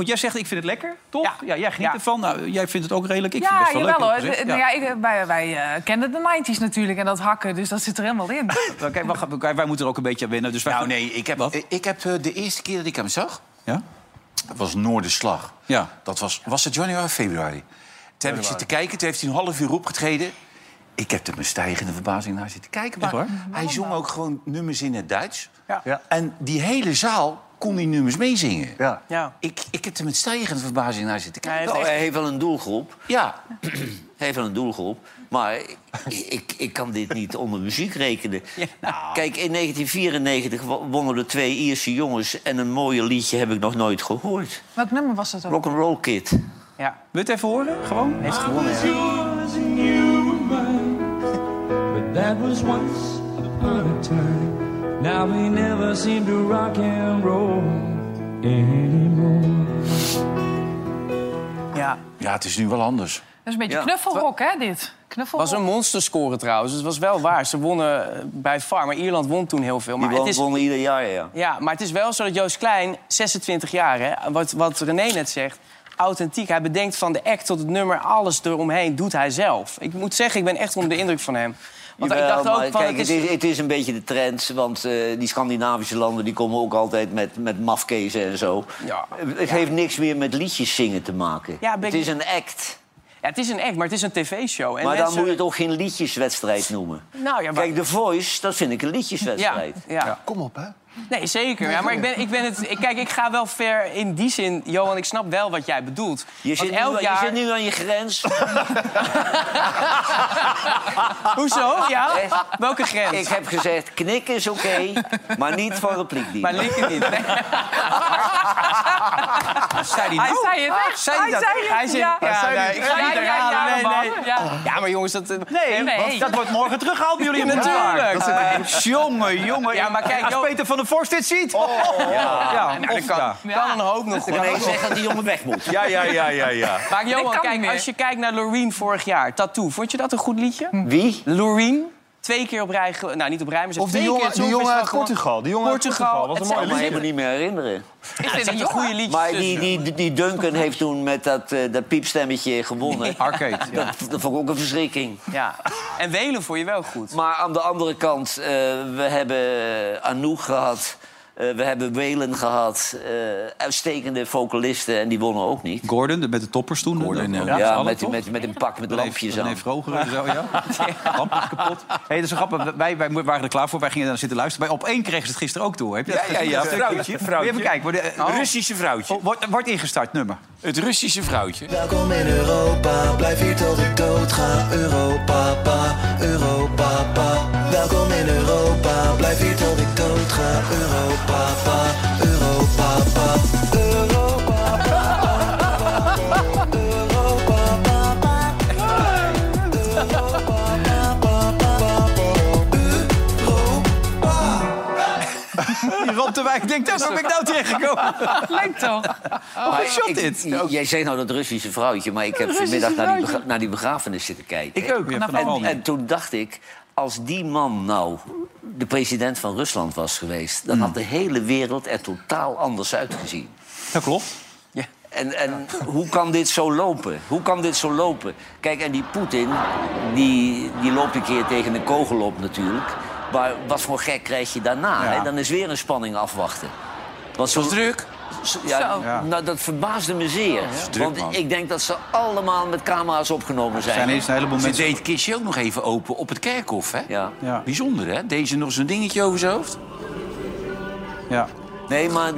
S2: Goed, jij zegt ik vind het lekker, toch?
S5: Ja.
S2: Ja, jij geniet
S5: Ja.
S2: ervan. Nou, jij vindt het ook redelijk. Ik vind
S4: ja,
S2: het best wel
S4: jawel
S2: leuk.
S4: hoor. Nou ja, ik, wij wij eh, kennen de 90s natuurlijk en dat hakken, dus dat zit er helemaal in.
S2: Ja. Oké, wacht, wij, wij moeten er ook een beetje aan winnen. Dus wij
S6: Nou nee, ik heb,
S2: Wat?
S6: ik heb eh, de eerste keer dat ik hem zag...
S2: Ja?
S6: dat was Noorderslag.
S2: Ja.
S6: Dat was, was het januari of februari? Toen heb ik zitten kijken, toen heeft hij een half uur opgetreden. Ik heb er met stijgende verbazing naar zitten kijken. Maar hij zong ook gewoon nummers in het Duits.
S5: Ja.
S7: Ja.
S6: En die hele zaal kon die nummers meezingen.
S7: Ja.
S5: Ja.
S6: Ik, ik heb er met stijgende verbazing naar zitten
S5: Hij
S6: kijken.
S5: heeft
S3: Nou, hij heeft wel een doelgroep.
S6: Ja,
S3: Hij heeft wel een doelgroep. Maar ik, ik, ik kan dit niet onder muziek rekenen. Kijk, in 1994 wo- wonnen er twee Ierse jongens... en een mooier liedje heb ik nog nooit gehoord.
S4: Welk nummer was dat ook?
S3: Rock'n'Roll Kid.
S5: ja.
S2: Wil je het even horen? Gewoon?
S5: Heeft gewonnen, ja.
S11: That was once upon a time. Now we never seem to rock and roll anymore.
S5: ja.
S6: ja, het is nu wel anders.
S4: Dat is een beetje
S3: Ja.
S4: knuffelrock, hè, dit? Knuffelrock.
S5: was een monsterscore trouwens. Het was wel waar. Ze wonnen eh, bij VAR, maar Ierland won toen heel veel.
S3: Die
S5: Maar het
S3: won,
S5: is,
S3: wonnen ieder jaar, ja.
S5: ja, maar het is wel zo dat Joost Klein, 26 jaar, hè, wat, wat René net zegt... authentiek. Hij bedenkt van de act tot het nummer, alles eromheen doet hij zelf. Ik moet zeggen, ik ben echt onder de indruk van hem. Want ik dacht ook
S3: maar
S5: van...
S3: kijk, het is, het is een beetje de trend. Want eh, die Scandinavische landen die komen ook altijd met, met mafkezen en zo.
S5: Ja.
S3: Het heeft niks meer met liedjes zingen te maken.
S5: Ja, ben
S3: het is een act.
S5: Ja, het is een act, maar het is een tv-show. En
S3: Maar dan moet je het ook geen liedjeswedstrijd noemen.
S5: Nou ja, maar...
S3: Kijk, The Voice, dat vind ik een
S5: ja,
S3: liedjeswedstrijd.
S5: ja.
S6: Kom op, hè.
S5: Nee, zeker. Ja, maar ik ben, ik ben het, ik, kijk, ik ga wel ver in die zin, Johan. Ik snap wel wat jij bedoelt.
S3: Je
S5: Want
S3: zit, nu, je zit nu aan je grens.
S5: Hoezo? Ja?
S3: Echt?
S5: Welke grens?
S3: Ik heb gezegd, knikken is oké, maar niet van repliek.
S5: Maar likken niet. Nee.
S2: Zei die
S4: Hij
S2: nou?
S4: zei het echt.
S2: Zei
S4: Hij
S2: dat?
S4: zei het.
S5: Hij zit,
S4: ja.
S5: ja,
S2: zei
S5: nee, ik ga niet
S4: Ja, ja,
S5: herhalen.
S4: ja,
S5: Nee,
S4: man.
S5: nee.
S4: Ja.
S5: Ja, maar jongens, dat...
S2: Nee,
S4: Nee.
S2: want dat wordt morgen teruggehaald bij jullie in
S5: Natuurlijk.
S2: Dat is- Jongen, jongen.
S5: Ja, maar kijk,
S2: Als Peter van der Vorst dit ziet... ja, ja, of
S5: dat kan,
S2: ja.
S5: kan een hoop nog.
S3: Nee, zeg dat die jongen weg moet.
S6: Ja, ja, ja, ja, ja.
S5: Maar Johan, kijk, als je kijkt naar Loreen vorig jaar, Tattoo, vond je dat een goed liedje?
S3: Wie?
S5: Loreen, twee keer op rij, nou niet op rij, maar ze
S7: Of die
S5: twee
S7: jongen,
S5: keer
S7: die
S5: het
S7: jongen uit Portugal. Die jongen uit
S5: Portugal,
S7: Portugal. Wat een
S5: het
S7: mooi
S3: Ik kan me
S7: liedje.
S3: helemaal niet meer herinneren.
S5: gewonnen. Het zijn toch goede liedjes
S3: Maar
S5: tussen.
S3: die, die, die Duncan heeft toen met dat, eh, dat piepstemmetje gewonnen.
S2: Arcade, ja.
S3: Dat, dat vond ik ook een verschrikking.
S5: Ja. En Welen vond je wel goed.
S3: Maar aan de andere kant, eh, we hebben Anouk gehad. Eh, we hebben Welen gehad. eh, uitstekende vocalisten en die wonnen ook niet.
S2: Gordon, met de toppers toen.
S6: Gordon, ja.
S3: Ja, met, met, met een pak met lampjes aan.
S2: Vroger en zo, ja. Lampjes kapot. Hey, dat is een grappig. Wij, wij waren er klaar voor. Wij gingen daar zitten luisteren. Bij op één kregen ze het gisteren ook door. Heb je dat
S6: Ja, ja, ja, vrouwtje, vrouwtje.
S2: Even kijken. Wordt, eh,
S6: Russische vrouwtje.
S2: oh, wordt, wordt ingestart, nummer.
S6: Het Russische vrouwtje.
S12: Welkom in Europa, blijf hier tot ik dood ga. Europa, pa, Europa, pa. Welkom in Europa, blijf hier tot ik dood ga. Europa, pa, Europa, pa. Europa, pa, Europa, pa, pa. Europa, pa, pa, pa,
S2: Die Rantewijk denkt, daar ben ik nou terechtgekomen.
S4: Leuk toch?
S3: Maar
S2: shot
S3: ik-
S2: dit.
S3: Jij zegt nou dat Russische vrouwtje, maar ik heb vanmiddag naar die, naar die begrafenis zitten kijken.
S2: Ik ook, ja, van
S3: en, en toen dacht ik, als die man nou de president van Rusland was geweest... dan had de hele wereld er totaal anders uitgezien.
S2: Dat klopt.
S3: En, en hoe kan dit zo lopen? Hoe kan dit zo lopen? Kijk, en die Poetin, die, die loopt een keer tegen een kogel op natuurlijk. Maar wat voor gek krijg je daarna?
S2: Ja.
S3: Hè? Dan is weer een spanning afwachten. Want zo
S6: druk.
S3: Ja. Nou, dat verbaasde me zeer.
S6: druk,
S3: Want
S6: man.
S3: ik denk dat ze allemaal met camera's opgenomen zijn.
S2: zijn eerst een heleboel
S6: Ze
S2: mensen...
S6: deed het kistje ook nog even open op het kerkhof, hè?
S3: Ja.
S2: Ja,
S6: Bijzonder, hè? Deze nog zo'n dingetje over zijn hoofd.
S2: ja.
S3: Nee, maar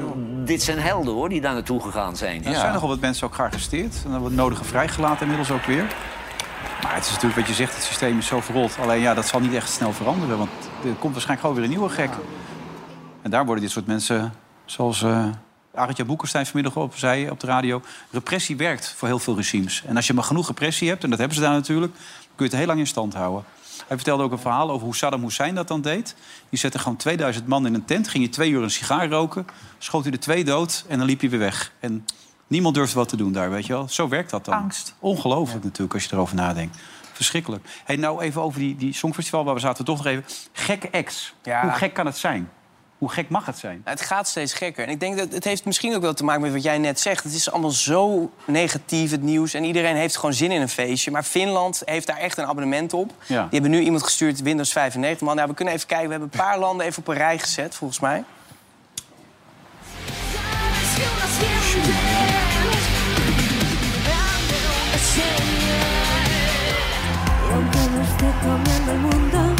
S3: dit zijn helden hoor, die daar naartoe gegaan zijn.
S2: Er zijn nogal wat mensen ook gearresteerd. En dan wordt nodige vrijgelaten inmiddels ook weer. Maar het is natuurlijk wat je zegt, het systeem is zo verrold. Alleen ja, dat zal niet echt snel veranderen. Want er komt waarschijnlijk gewoon weer een nieuwe gek. En daar worden dit soort mensen, zoals uh, Arendt Boekenstein vanmiddag op zei op de radio... repressie werkt voor heel veel regimes. En als je maar genoeg repressie hebt, en dat hebben ze daar natuurlijk... dan kun je het heel lang in stand houden. Hij vertelde ook een verhaal over hoe Saddam Hussein dat dan deed. Die zette gewoon 2000 man in een tent, ging je twee uur een sigaar roken... schoot hij de twee dood en dan liep hij weer weg. En niemand durfde wat te doen daar, weet je wel. Zo werkt dat dan.
S4: Angst.
S2: Ongelooflijk natuurlijk, als je erover nadenkt. Verschrikkelijk. Hey, nou even over die, die Songfestival, waar we zaten toch nog even. Gekke ex.
S5: Ja.
S2: Hoe gek kan het zijn? Hoe gek mag het zijn?
S5: Het gaat steeds gekker. En ik denk dat het heeft misschien ook wel te maken met wat jij net zegt. Het is allemaal zo negatief, het nieuws. En iedereen heeft gewoon zin in een feestje. Maar Finland heeft daar echt een abonnement op.
S2: Ja.
S5: Die hebben nu iemand gestuurd, Windows 95. Man, nou, we kunnen even kijken. We hebben een paar landen even op een rij gezet, volgens mij.
S13: Y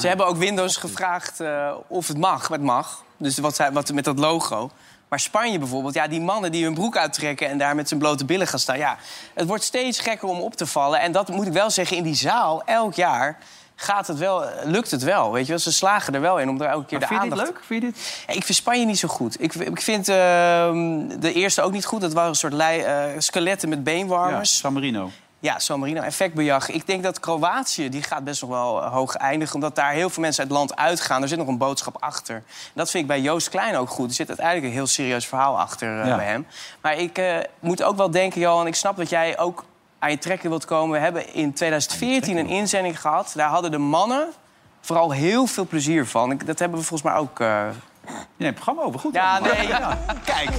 S5: Ze hebben ook Windows gevraagd eh, of het mag. Het mag. Dus wat, zij- wat met dat logo. Maar Spanje bijvoorbeeld, ja, die mannen die hun broek uittrekken... en daar met zijn blote billen gaan staan. Ja, het wordt steeds gekker om op te vallen. En dat moet ik wel zeggen, in die zaal, elk jaar... Gaat het wel, lukt het wel, weet je wel? Ze slagen er wel in om er elke keer
S2: Maar
S5: de
S2: vind je dit
S5: aandacht...
S2: leuk? Vind je dit?
S5: Ja, Ik vind Spanje niet zo goed. Ik, ik vind ehm, de eerste ook niet goed. Dat waren een soort lei, eh, skeletten met
S2: Ja,
S5: beenwarmers.
S2: San Marino.
S5: Ja, San Marino, effectbejag. Ik denk dat Kroatië, die gaat best nog wel eh, hoog eindigen... omdat daar heel veel mensen uit het land uitgaan. Er zit nog een boodschap achter. En dat vind ik bij Joost Klein ook goed. Er zit uiteindelijk een heel serieus verhaal achter eh,
S2: Ja.
S5: bij hem. Maar ik eh, moet ook wel denken, Johan... ik snap dat jij ook aan je trekken wilt komen. We hebben in 2014 een inzending gehad. Daar hadden de mannen vooral heel veel plezier van. Ik, dat hebben we volgens mij ook... eh,
S2: Je neemt het programma over. Goed.
S5: Ja, nee.
S2: Kijk.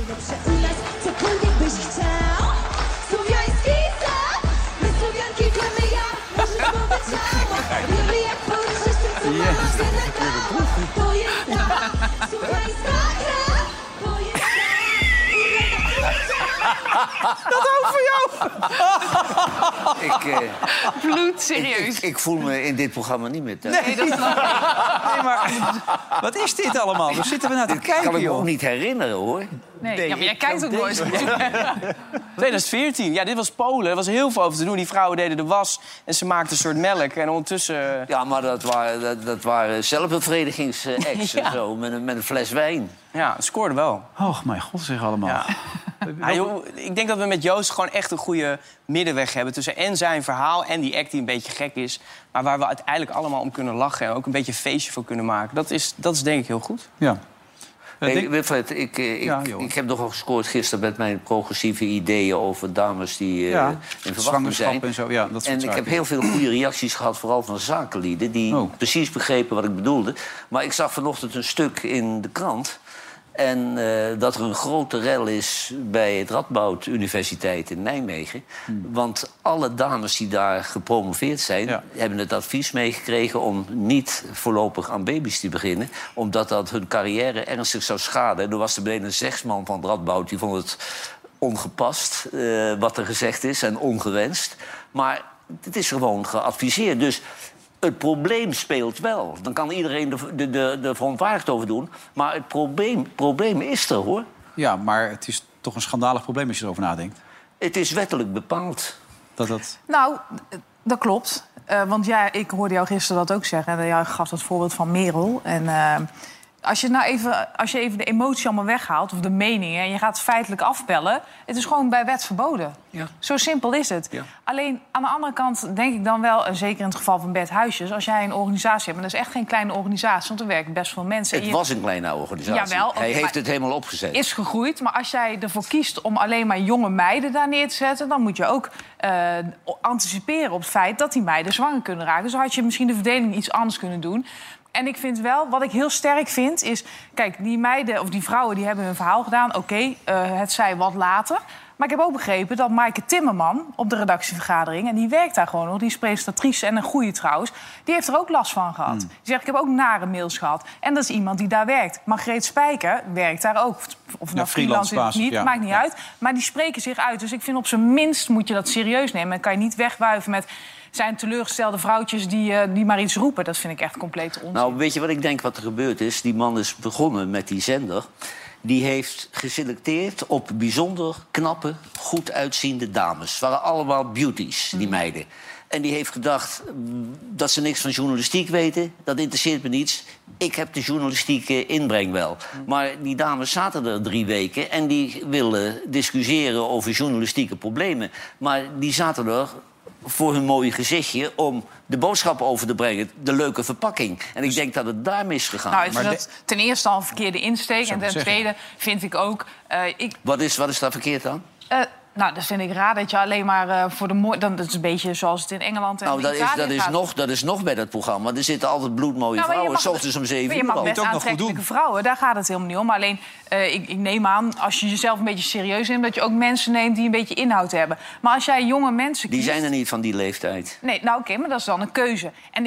S4: Dat ook voor jou.
S3: Ik, eh,
S4: Bloed, serieus.
S3: ik, ik voel me in dit programma niet meer thuis.
S4: Nee, dat ik.
S2: Nee, maar wat is dit allemaal? Waar zitten we naar te
S3: kan
S2: kijken,
S3: ik me
S2: joh?
S3: ook niet herinneren, hoor.
S4: Nee, ja, maar jij kijkt ook nooit.
S5: 2014, ja, dit was Polen. Er was heel veel over te doen. Die vrouwen deden de was en ze maakten een soort melk. En ondertussen...
S3: Ja, maar dat waren, dat, dat waren zelfbevredigings-acts en zo, met een, met een fles wijn.
S5: Ja, het scoorde wel.
S2: Oh, mijn god, zeg allemaal.
S5: Ja. Ah, joh, ik denk dat we met Joost gewoon echt een goede middenweg hebben... tussen en zijn verhaal en die act die een beetje gek is... maar waar we uiteindelijk allemaal om kunnen lachen... en ook een beetje een feestje voor kunnen maken. Dat is, dat is denk ik heel goed.
S2: Ja.
S3: Hey, Wilfred, ik, eh, ik,
S2: Ja,
S3: ik heb nogal gescoord gisteren met mijn progressieve ideeën over dames die eh,
S2: Ja,
S3: in verwachting
S2: zwangerschap
S3: zijn.
S2: en zo, ja, dat
S3: en ik
S2: zaken.
S3: heb heel veel goede reacties gehad, vooral van zakenlieden, die
S2: Oh.
S3: precies begrepen wat ik bedoelde. Maar ik zag vanochtend een stuk in de krant. En eh, dat er een grote rel is bij het Radboud Universiteit in Nijmegen.
S2: Hmm.
S3: Want alle dames die daar gepromoveerd zijn... hebben het advies meegekregen om niet voorlopig aan baby's te beginnen. Omdat dat hun carrière ernstig zou schaden. Er was er beneden een zegsman van het Radboud... die vond het ongepast eh, wat er gezegd is en ongewenst. Maar het is gewoon geadviseerd. Dus het probleem speelt wel. Dan kan iedereen er de, de, de verontwaardigd over doen. Maar het probleem, probleem is er, hoor.
S2: Ja, maar het is toch een schandalig probleem als je erover nadenkt.
S3: Het is wettelijk bepaald.
S2: Dat dat...
S4: Nou, dat klopt. Eh, want ja, ik hoorde jou gisteren dat ook zeggen. En jij gaf dat voorbeeld van Merel. En eh, als, je nou even, als je even de emotie allemaal weghaalt, of de meningen... en je gaat feitelijk afpellen... het is gewoon bij wet verboden.
S3: Ja.
S4: Zo simpel is het.
S3: Ja.
S4: Alleen aan de andere kant denk ik dan wel... en zeker in het geval van Bert Huisjes... als jij een organisatie hebt... maar dat is echt geen kleine organisatie... want er werken best veel mensen. En
S3: Het
S4: je-
S3: was een kleine organisatie.
S4: Jawel,
S3: Hij heeft het helemaal opgezet.
S4: is gegroeid. Maar als jij ervoor kiest om alleen maar jonge meiden daar neer te zetten... dan moet je ook eh, anticiperen op het feit dat die meiden zwanger kunnen raken. Dus had je misschien de verdeling iets anders kunnen doen. En ik vind wel, wat ik heel sterk vind, is... Kijk, die meiden of die vrouwen die hebben hun verhaal gedaan. Oké, eh, het zij wat later. Maar ik heb ook begrepen dat Maaike Timmerman op de redactievergadering... en die werkt daar gewoon nog, die is presentatrice en een goede trouwens... die heeft er ook last van gehad. Die zegt, ik heb ook nare mails gehad. En dat is iemand die daar werkt. Margreet Spijker werkt daar ook. Of nou
S2: freelance basis,
S4: niet,
S2: ja.
S4: maakt niet uit. Maar die spreken zich uit. Dus ik vind op zijn minst moet je dat serieus nemen. En kan je niet wegwuiven met... zijn teleurgestelde vrouwtjes die, eh, die maar iets roepen. Dat vind ik echt compleet onzin.
S3: Nou, weet je wat ik denk wat er gebeurd is? Die man is begonnen met die zender. Die heeft geselecteerd op bijzonder knappe, goed uitziende dames. Het waren allemaal beauties, die meiden. En die heeft gedacht mm, dat ze niks van journalistiek weten. Dat interesseert me niets. Ik heb de journalistieke inbreng wel. Maar die dames zaten er drie weken en die wilden discussiëren over journalistieke problemen. Maar die zaten er voor hun mooie gezichtje om de boodschap over te brengen. De leuke verpakking. En ik denk dat het daar misgegaan
S4: Nou,
S3: is.
S4: dat ten eerste al een verkeerde insteek. En ten tweede vind ik ook... eh, ik,
S3: Wat is, wat is daar verkeerd aan?
S4: eh, nou, dat vind ik raar dat je alleen maar eh, voor de mooi... Dan, dat is een beetje zoals het in Engeland en
S3: Nou, dat is, dat, is
S4: gaat.
S3: nog, dat is nog bij dat programma. Er zitten altijd bloedmooie
S4: Nou,
S3: vrouwen.
S4: mag-
S3: S ochtends om zeven
S4: maar je
S3: uur
S4: mag best aantrekkelijke vrouwen, daar gaat het helemaal niet om. Maar alleen, eh, ik, ik neem aan, als je jezelf een beetje serieus neemt... dat je ook mensen neemt die een beetje inhoud hebben. Maar als jij jonge mensen
S3: Die
S4: kiest...
S3: zijn er niet van die leeftijd.
S4: Nee, nou oké, maar dat is dan een keuze. En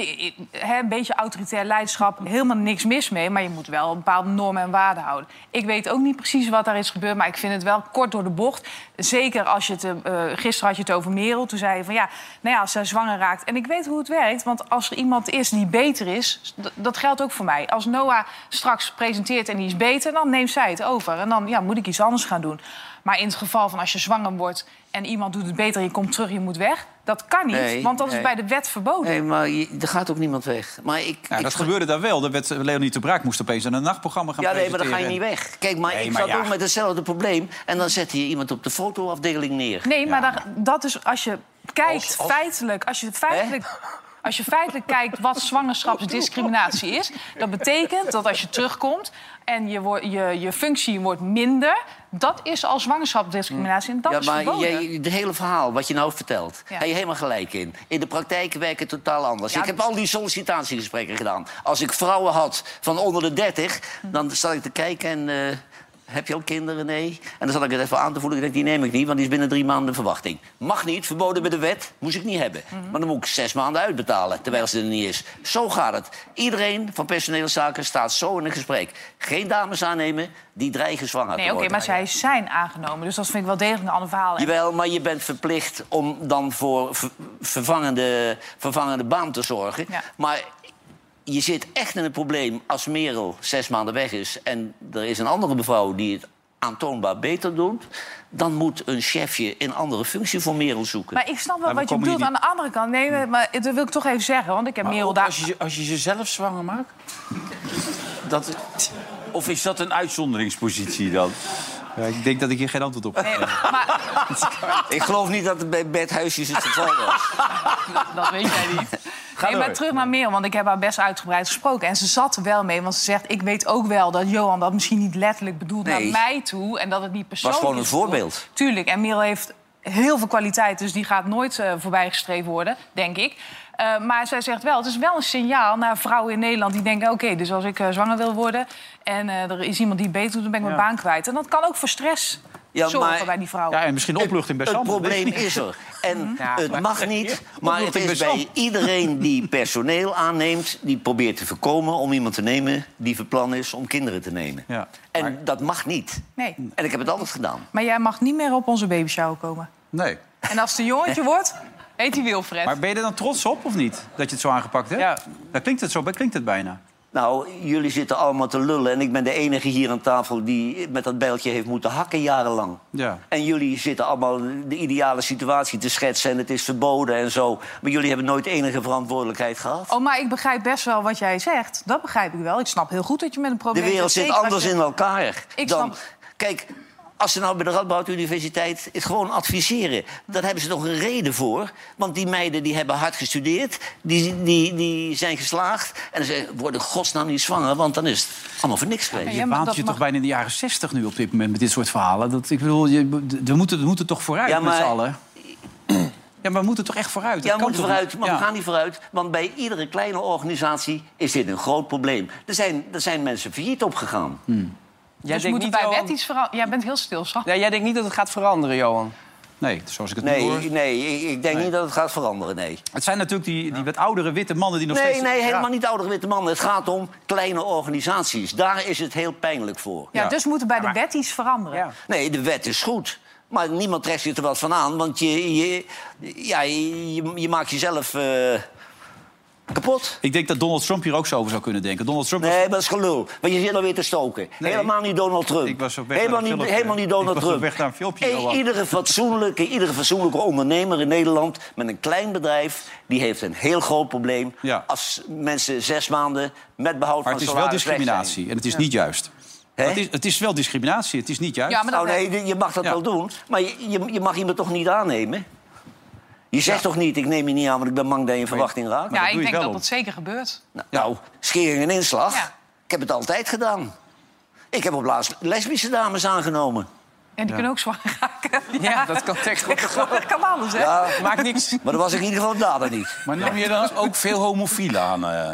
S4: een beetje autoritair leiderschap, helemaal niks mis mee... maar je moet wel een bepaalde normen en waarden houden. Ik weet ook niet precies wat daar is gebeurd... maar ik vind het wel kort door de bocht. Zeker als je het... eh, gisteren had je het over Merel. Toen zei je van ja, nou ja, als zij zwanger raakt... en ik weet hoe het werkt, want als er iemand is die beter is... dat geldt ook voor mij. Als Noah straks presenteert en die is beter... dan neemt zij het over. En dan ja, moet ik iets anders gaan doen. Maar in het geval van als je zwanger wordt... en iemand doet het beter, je komt terug, je moet weg... dat kan niet,
S3: Nee,
S4: want dat
S3: nee.
S4: is bij de wet verboden.
S3: Nee, maar je- er gaat ook niemand weg. Maar ik,
S2: Ja,
S3: ik
S2: dat gebeurde daar wel. Werd, Leonie de Braak moest opeens een nachtprogramma gaan
S3: Ja, nee, maar dan ga je niet weg. Kijk, maar
S2: Nee,
S3: ik
S2: maar
S3: zat
S2: ja.
S3: ook met hetzelfde probleem. En dan zet je iemand op de fotoafdeling neer.
S4: Nee, maar daar- dat is als je kijkt feitelijk, als je feitelijk, als je feitelijk kijkt wat zwangerschapsdiscriminatie is, dat betekent dat als je terugkomt en je, je, je functie wordt minder, dat is al zwangerschapsdiscriminatie en dat
S3: ja,
S4: is
S3: maar
S4: verboden.
S3: jij, het hele verhaal wat je nou vertelt,
S4: Ja.
S3: heb je helemaal gelijk in. In de praktijk werkt het totaal anders.
S4: Ja,
S3: ik heb al die sollicitatiegesprekken gedaan. Als ik vrouwen had van onder de 30, dan zat ik te kijken en... eh, Heb je al kinderen? Nee. En dan zat ik het even aan te voelen. Ik denk, die neem ik niet, want die is binnen drie maanden in verwachting. Mag niet, verboden bij de wet. Moest ik niet hebben. Maar dan moet ik zes maanden uitbetalen, terwijl ze er niet is. Zo gaat het. Iedereen van personeelszaken staat zo in een gesprek. Geen dames aannemen die dreigen zwanger
S4: Nee,
S3: te
S4: oké,
S3: worden.
S4: maar zij zijn aangenomen. Dus dat vind ik wel degelijk een ander verhaal.
S3: Jawel, maar je bent verplicht om dan voor ver- vervangende, vervangende baan te zorgen.
S4: Ja.
S3: Maar je zit echt in een probleem als Merel zes maanden weg is... en er is een andere mevrouw die het aantoonbaar beter doet... dan moet een chefje een andere functie voor Merel zoeken.
S4: Maar ik snap wel
S6: Maar
S4: wat je bedoelt aan de andere kant. Nee, maar dat wil ik toch even zeggen. Want ik heb
S6: Maar
S4: Merel daar...
S6: als, je, als je jezelf zwanger maakt? Dat, of is dat een uitzonderingspositie dan?
S2: Ja, ik denk dat ik hier geen antwoord op heb.
S4: Nee, maar
S3: Ik geloof niet dat het bij bedhuisjes het geval was.
S4: dat weet jij niet. Nee, maar terug naar Merel, want ik heb haar best uitgebreid gesproken. En ze zat er wel mee, want ze zegt... ik weet ook wel dat Johan dat misschien niet letterlijk bedoelt
S3: Nee.
S4: naar mij toe... en dat het niet persoonlijk
S3: gewoon een voorbeeld.
S4: Tuurlijk, en Merel heeft heel veel kwaliteit... dus die gaat nooit eh, voorbijgestreven worden, denk ik. Eh, maar zij zegt wel, het is wel een signaal naar vrouwen in Nederland... die denken, oké, dus als ik eh, zwanger wil worden... en eh, er is iemand die het beter doet, dan ben ik mijn baan kwijt. En dat kan ook voor stress
S3: Ja,
S4: zorgen
S3: maar-
S4: bij die vrouwen.
S2: Ja, en misschien opluchting bij
S3: Het
S2: Sander.
S3: probleem is er. En
S4: Ja,
S3: het mag niet, maar het is
S2: bij
S3: bij iedereen die personeel aanneemt... die probeert te voorkomen om iemand te nemen die van plan is om kinderen te nemen.
S2: Ja.
S3: En dat mag niet.
S4: Nee,
S3: En ik heb het altijd gedaan.
S4: maar jij mag niet meer op onze babyshower komen.
S2: Nee.
S4: En als het een jongetje wordt, heet hij Wilfred.
S2: Maar ben je er dan trots op of niet? Dat je het zo aangepakt hebt?
S5: Ja.
S2: Dat klinkt het zo, klinkt het bijna.
S3: Nou, jullie zitten allemaal te lullen... en ik ben de enige hier aan tafel die met dat bijltje heeft moeten hakken jarenlang.
S2: Ja.
S3: En jullie zitten allemaal de ideale situatie te schetsen... en het is verboden en zo. Maar jullie hebben nooit enige verantwoordelijkheid gehad.
S4: Oh, maar ik begrijp best wel wat jij zegt. Dat begrijp ik wel. Ik snap heel goed dat je met een
S3: De
S4: probleem
S3: wereld
S4: zit.
S3: anders
S4: je-
S3: in elkaar.
S4: Ik
S3: dan,
S4: snap-
S3: Kijk, als ze nou bij de Radboud Universiteit het gewoon adviseren... daar hebben ze toch een reden voor. Want die meiden die hebben hard gestudeerd, die, die, die zijn geslaagd... en dan zeggen worden godsnaam niet zwanger, want dan is het allemaal voor niks geweest.
S4: Ja,
S2: Je baant je
S4: mag-
S2: toch bijna in de jaren 60 nu op dit moment met dit soort verhalen. Dat, ik bedoel, je, we, moeten, we moeten toch vooruit
S3: Ja,
S2: met
S3: maar-
S2: z'n allen. Ja, maar we moeten toch echt vooruit? Dat
S3: Ja, we moeten
S2: toch
S3: vooruit, maar
S2: Ja.
S3: we gaan niet vooruit. Want bij iedere kleine organisatie is dit een groot probleem. Er zijn, er zijn mensen failliet opgegaan.
S5: Jij
S4: dus moeten
S5: niet,
S4: bij
S5: Johan-
S4: wet iets veranderen. Jij bent heel stil, Sam.
S5: Ja, jij denkt niet dat het gaat veranderen, Johan?
S2: Nee, zoals ik het nu
S3: Nee,
S2: hoor.
S3: nee ik, ik denk niet dat het gaat veranderen, nee.
S2: Het zijn natuurlijk die, die wat oudere witte mannen die nog
S3: Nee,
S2: steeds...
S3: nee, helemaal
S2: Ja.
S3: niet oudere witte mannen. Het gaat om kleine organisaties. Daar is het heel pijnlijk voor.
S4: Ja,
S2: Ja.
S4: dus moeten bij de wet iets veranderen.
S5: Ja.
S3: Nee, de wet is goed. Maar niemand trekt zich er wat van aan. Want je, je, ja, je, je- je maakt jezelf eh, kapot.
S2: Ik denk dat Donald Trump hier ook zo over zou kunnen denken. Donald Trump was-
S3: Nee, dat is gelul. Want je zit alweer te stoken.
S2: Nee.
S3: Helemaal niet Donald Trump.
S2: Ik was op weg
S3: helemaal,
S2: naar een
S3: niet, helemaal niet Donald
S2: Ik was op
S3: Trump.
S2: weg naar een filmpje,
S3: iedere, fatsoenlijke, iedere fatsoenlijke ondernemer in Nederland... met een klein bedrijf, die heeft een heel groot probleem...
S2: Ja.
S3: als mensen zes maanden met behoud
S2: Maar
S3: van
S2: het is wel
S3: salaris
S2: discriminatie en het is niet juist.
S3: Hè?
S2: Het is, het is wel discriminatie, het is niet juist.
S4: Ja, maar dat
S3: Nou nee, je mag dat
S2: Ja.
S3: wel doen, maar je, je, je mag iemand toch niet aannemen? Je zegt toch niet, ik neem je niet aan, want ik ben bang dat je in verwachting raakt?
S4: Ja,
S2: doe
S4: ik denk dat
S2: om.
S4: dat zeker gebeurt.
S3: Nou, nou, schering en inslag.
S4: Ja.
S3: Ik heb het altijd gedaan. Ik heb op laatst lesbische dames aangenomen.
S4: En die kunnen ook zwanger raken.
S5: Ja, dat kan tegenwoordig
S4: Dat kan alles, hè?
S3: Ja,
S5: Maakt niks.
S3: maar dat was ik in ieder geval dader niet.
S6: Maar neem je dan ook veel homofielen aan eh,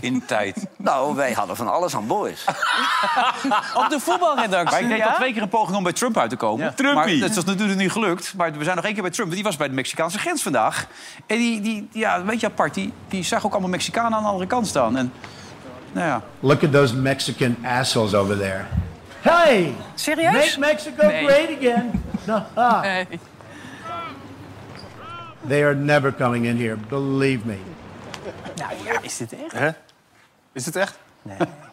S6: in de tijd?
S3: Nou, wij hadden van alles aan boord.
S5: Op de voetbalredactie,
S2: Maar ik deed
S5: ja?
S2: al twee keer een poging om bij Trump uit te komen.
S6: Ja. Trumpie.
S2: Maar dat is natuurlijk niet gelukt. Maar we zijn nog één keer bij Trump. want Die was bij de Mexicaanse grens vandaag. En die, die ja, weet je apart, die, die zag ook allemaal Mexicanen aan de andere kant staan. En, nou ja.
S14: Look at those Mexican assholes over there. Hey!
S4: Serieus?
S14: Make Mexico
S4: Nee.
S14: great again. Ah,
S4: Nee.
S14: they are never coming in here, believe me.
S5: Nou ja, is dit echt?
S7: Hè? Is het echt?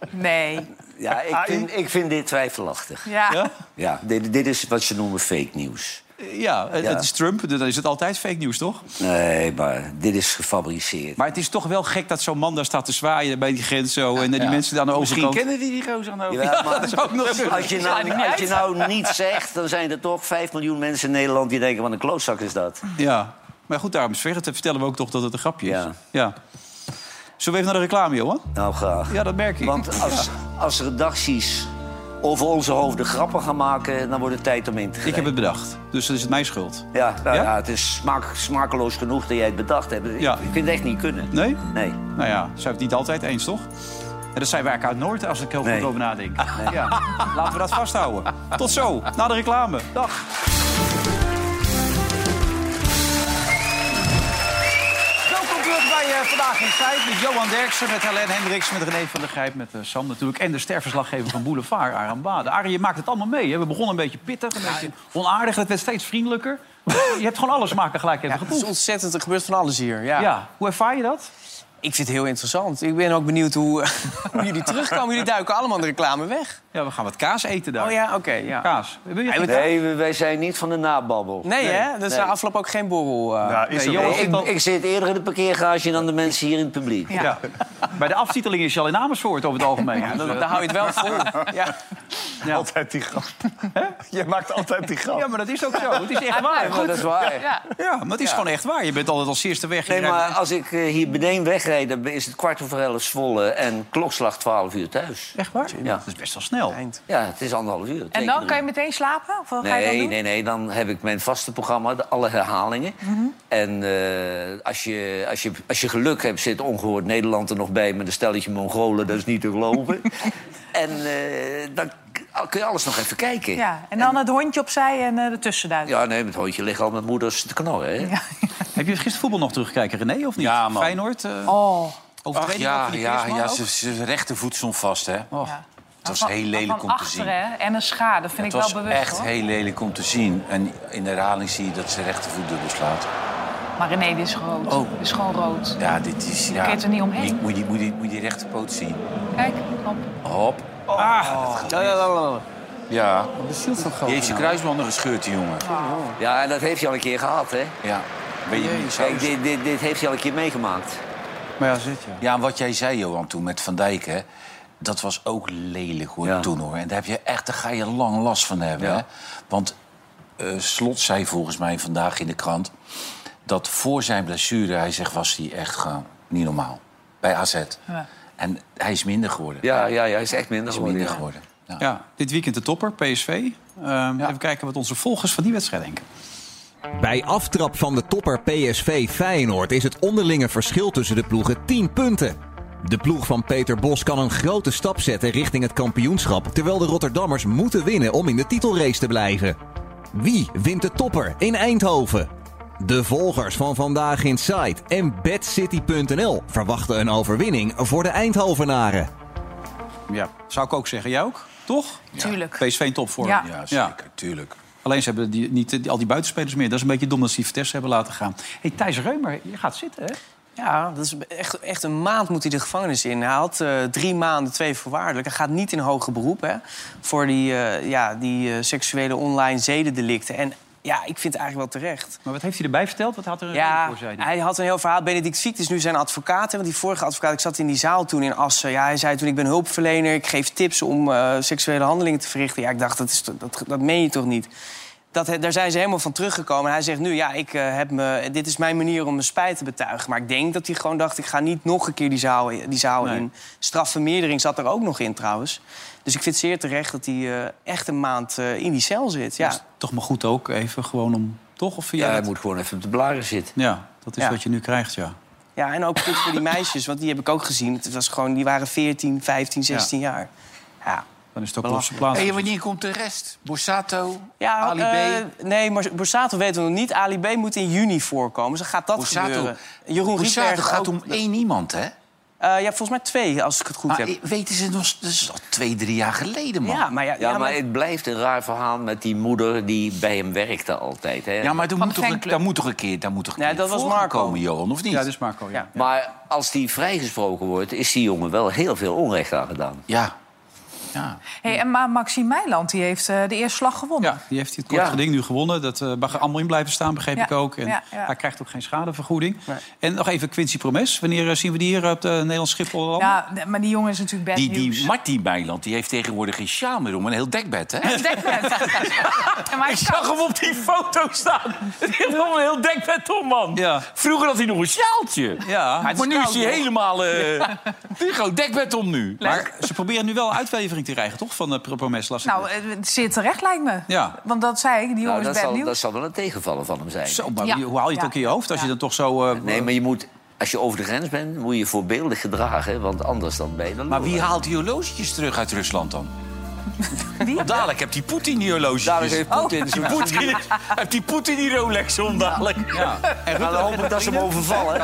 S4: Nee.
S3: Ja, ik vind, ik vind dit twijfelachtig.
S4: Ja.
S3: Ja, dit, dit is wat ze noemen fake nieuws.
S2: Ja, het,
S3: Ja.
S2: het is Trump. Dan is het altijd fake nieuws, toch?
S3: Nee, maar dit is gefabriceerd.
S2: Maar het is toch wel gek dat zo'n man daar staat te zwaaien bij die grens zo. En eh, die
S6: Ja.
S2: mensen daar aan de
S6: Misschien
S2: overkant...
S6: kennen die die gozer nou.
S3: Jawel, maar
S2: dat is ook nog
S3: als je, nou, als je nou niet zegt, dan zijn er toch 5 miljoen mensen in Nederland die denken: wat een klootzak is dat.
S2: Ja. Maar goed, daarom verder vertellen we ook toch dat het een grapje is.
S3: Ja.
S2: ja. Zullen we even naar de reclame, Johan?
S3: Nou, graag.
S2: Ja, dat merk ik.
S3: Want als, als redacties over onze hoofden grappen gaan maken, dan wordt het tijd om in te
S2: Ik heb het bedacht. Dus dat is het mijn schuld.
S3: Ja, nou,
S2: Ja?
S3: ja? het is smaak, smakeloos genoeg dat jij het bedacht hebt.
S2: Ja.
S3: Ik vind het echt niet kunnen.
S2: Nee?
S3: Nee.
S2: Nou ja, zijn we het niet altijd eens, toch? En dat zijn wij uit Noord, als ik heel
S3: Nee.
S2: goed over nadenk. Ja. Laten we dat vasthouden. Tot zo, na de reclame. Dag. Vandaag in Tijd met Johan Derksen, met Helene Hendricks, met René van der Grijp, met eh, Sam natuurlijk. En de sterverslaggever van Boulevard, Aram Bade. Arie, je maakt het allemaal mee. Hè? We begonnen een beetje pittig, een beetje onaardig. Het werd steeds vriendelijker. Je hebt gewoon alles maken gelijk even
S5: Ja, het is ontzettend, er gebeurt van alles hier. Ja.
S2: Ja. Hoe ervaar je dat?
S5: Ik vind het heel interessant. Ik ben ook benieuwd hoe, hoe jullie terugkomen. Jullie duiken allemaal de reclame weg.
S2: Ja, we gaan wat kaas eten daar.
S5: Oh ja, oké. ja.
S2: Kaas.
S3: Nee, wij zijn niet van de nababbel.
S5: Nee, hè? Dus
S3: Nee.
S5: na afloop ook geen borrel. eh.
S7: Ja, is
S2: Nee.
S3: Nee,
S2: zit al-
S3: ik, ik zit eerder in de parkeergarage dan de mensen hier in het publiek.
S2: Ja. Bij de aftiteling is je al in Amersfoort over het algemeen.
S5: Ja, dan, dan hou je het wel vol. Ja.
S2: ja.
S7: Altijd die grap. Je maakt altijd die grap.
S2: ja, maar dat is ook zo. Het is echt waar.
S3: Maar dat is waar.
S4: Ja.
S2: Ja, maar het is gewoon echt waar. Je bent altijd als eerste weg.
S3: Nee, maar als ik eh, hier beneden wegrijd, dan is het kwart over elf Zwolle en klokslag 12 uur thuis.
S2: Echt waar?
S3: Ja.
S2: Dat is best wel snel.
S5: Eind.
S3: Ja, het is anderhalf uur.
S4: En dan kan je meteen slapen? Of wat ga je dan
S3: Nee,
S4: doen?
S3: nee, nee, dan heb ik mijn vaste programma, de, alle herhalingen.
S4: Mhm.
S3: En eh, als, je, als, je, als je geluk hebt, zit ongehoord Nederland er nog bij... met een stelletje Mongolen, dat is niet te geloven. en eh, dan kun je alles nog even kijken.
S4: Ja, en dan het hondje opzij en eh ertussen duiken.
S3: Ja, nee, met hondje liggen al met moeders te knorren, hè?
S2: Heb je gisteren voetbal nog teruggekeken, René, of niet?
S6: Ja, man.
S2: Feyenoord? eh
S4: Oh.
S6: Ach ja, ja, ja ze, ze rechtervoet stond vast, hè.
S2: Oh.
S4: Ja.
S6: Het was
S4: Van-
S6: heel lelijk om te zien.
S4: Hè? En een schaar, dat vind
S6: Het
S4: ik
S6: was
S4: wel bewust.
S6: echt
S4: hoor.
S6: heel lelijk om te zien. En in de herhaling zie je dat ze rechtervoet dubbel slaat.
S4: Maar René, dit is rood.
S6: Oh.
S4: Dit is gewoon rood.
S6: Ja, dit is... Ja,
S4: je er niet omheen.
S6: Je, moet, je, moet, je, moet die rechterpoot zien.
S4: Kijk, kom.
S6: Hop.
S2: Ah,
S6: Ja.
S5: Bezield van
S6: Die heeft zijn kruisbanden gescheurd, die jongen.
S3: Ja, en dat heeft hij al een keer gehad, hè?
S6: Ja. Ben je niet zo...
S3: Kijk, dit, dit, dit heeft hij al een keer meegemaakt.
S2: maar ja, zit je.
S6: Ja, en wat jij zei, Johan, toen met Van Dijk, hè. Dat was ook lelijk, hoor,
S3: Ja.
S6: toen, hoor. En daar heb je echt, daar ga je lang last van hebben,
S3: Ja.
S6: hè. Want eh, Slot zei volgens mij vandaag in de krant... dat voor zijn blessure, hij zegt, was hij echt gewoon niet normaal. Bij AZ.
S4: Ja.
S6: En hij is minder geworden.
S3: Ja, ja, ja hij is echt minder
S6: Hij is
S3: geworden.
S6: minder
S3: ja.
S6: geworden. Ja.
S2: Ja, dit weekend de topper, PSV. Ehm, Even kijken wat onze volgers van die wedstrijd denken.
S15: Bij aftrap van de topper PSV Feyenoord is het onderlinge verschil tussen de ploegen 10 punten. De ploeg van Peter Bos kan een grote stap zetten richting het kampioenschap, terwijl de Rotterdammers moeten winnen om in de titelrace te blijven. Wie wint de topper in Eindhoven? De volgers van Vandaag in Sight en BadCity.nl verwachten een overwinning voor de Eindhovenaren.
S2: Ja, zou ik ook zeggen. Jij ook? Toch?
S4: Tuurlijk.
S2: PSV in topvorm.
S4: Ja.
S6: Ja, zeker, tuurlijk.
S2: Alleen ze hebben die, niet die- al die buitenspelers meer. Dat is een beetje dom dat ze die Vitesse hebben laten gaan. hey, Thijs Reumer, je gaat zitten, hè?
S5: Ja, dat is echt, echt een maand moet hij de gevangenis in. Hij had eh, drie maanden, twee voorwaardelijk. Hij gaat niet in hoger beroep hè, voor die, eh, ja, die eh, seksuele online zedendelicten. En ja, ik vind het eigenlijk wel terecht.
S2: Maar wat heeft hij erbij verteld? Wat had er
S5: Ja,
S2: voor, zei hij?
S5: had een heel verhaal. Benedict Ziekt is nu zijn advocaat. hè, Want die vorige advocaat, ik zat in die zaal toen in Assen. Ja, hij zei toen, ik ben hulpverlener. Ik geef tips om eh, seksuele handelingen te verrichten. Ja, ik dacht, dat, is, dat, dat meen je toch niet? Dat, daar zijn ze helemaal van teruggekomen. En hij zegt nu, ja, ik, eh, heb me, dit is mijn manier om mijn spijt te betuigen. Maar ik denk dat hij gewoon dacht, ik ga niet nog een keer die zaal, die zaal
S2: Nee.
S5: in. Strafvermeerdering zat er ook nog in trouwens. Dus ik vind het zeer terecht dat hij eh, echt een maand eh, in die cel zit. Ja.
S2: Dat is toch maar goed ook, even gewoon om... Toch? Of
S3: Ja,
S2: jij
S3: hij moet gewoon even op de blaren zitten.
S2: Ja, dat is
S5: Ja.
S2: wat je nu krijgt, ja.
S5: Ja, en ook goed voor die meisjes, want die heb ik ook gezien. Het was gewoon, die waren 14, 15, 16 jaar. Ja,
S2: Dan is het ook op zijn plaats.
S6: En wanneer komt de rest? Borsato?
S5: ja
S6: Ali B?
S5: eh, nee, maar Borsato weten we nog niet. Ali B moet in juni voorkomen, dus dan gaat dat
S6: Borsato,
S5: gebeuren. Jeroen
S6: Borsato
S5: Rietberg
S6: gaat
S5: ook.
S6: om één iemand, hè?
S5: Eh, ja, volgens mij twee, als ik het goed
S6: Maar
S5: heb.
S6: eh, weten ze nog... Dat is al twee, drie jaar geleden, man.
S5: Ja, maar, ja,
S3: Ja, maar het blijft een raar verhaal met die moeder die bij hem werkte altijd. Hè?
S6: Ja, maar
S4: Van
S6: moet toch een, daar moet toch een keer, daar moet toch een
S5: Nee,
S6: keer
S5: dat was
S6: voor
S5: Marco.
S6: komen, Johan, of niet?
S2: Ja, dat is Marco, ja.
S5: Ja.
S3: Maar als die vrijgesproken wordt, is die jongen wel heel veel onrecht aangedaan.
S6: Ja. Ja.
S4: Hey, en Ma- Maxime Meiland die heeft eh, de eerste slag gewonnen.
S2: Ja, die heeft het kort
S3: Ja.
S2: geding nu gewonnen. Dat eh, mag er allemaal in blijven staan, begreep
S4: Ja.
S2: ik ook. En
S4: Ja, ja.
S2: hij krijgt ook geen schadevergoeding.
S5: Nee.
S2: En nog even Quincy Promes. Wanneer eh, zien we die hier op de Nederlands Schiphol? landen?
S4: Ja, d- maar die jongen is natuurlijk bad
S6: Die,
S4: nieuws.
S6: die Marty Bijland, die heeft tegenwoordig geen sjaal meer om. Een heel dekbed, hè?
S4: Dekbed. Ja, maar hij
S6: Ik zag hem op die foto staan. Die heeft nog een heel dekbed om, man.
S2: Ja.
S6: Vroeger had hij nog een sjaaltje.
S2: Ja,
S6: maar nu is hij helemaal... eh gewoon dekbed om nu.
S2: Maar ze proberen nu wel een uitlevering te krijgen, toch? Van uh, Promes, las ik.
S4: Nou, eh, zeer terecht lijkt me.
S2: Ja.
S4: Want dat zei ik, die
S3: Nou, dat,
S4: is bad
S3: zal,
S4: nieuws.
S3: dat zal wel een tegenvallen van hem zijn.
S2: Zo, maar
S4: Ja.
S2: hoe haal je het
S4: Ja.
S2: ook in je hoofd als je dan toch zo... eh,
S3: Nee, maar je moet... als je over de grens bent, moet je je voorbeeldig gedragen. Want anders dan ben je er
S6: Maar wie haalt die horlogetjes terug uit Rusland dan? Dadelijk heeft die Poetin die.
S3: Dadelijk heeft Poetin zo'n-
S6: Poetin, heeft die Poetin die Rolex om dadelijk.
S2: Ja. En
S3: dan hoop ik dat ze hem overvallen.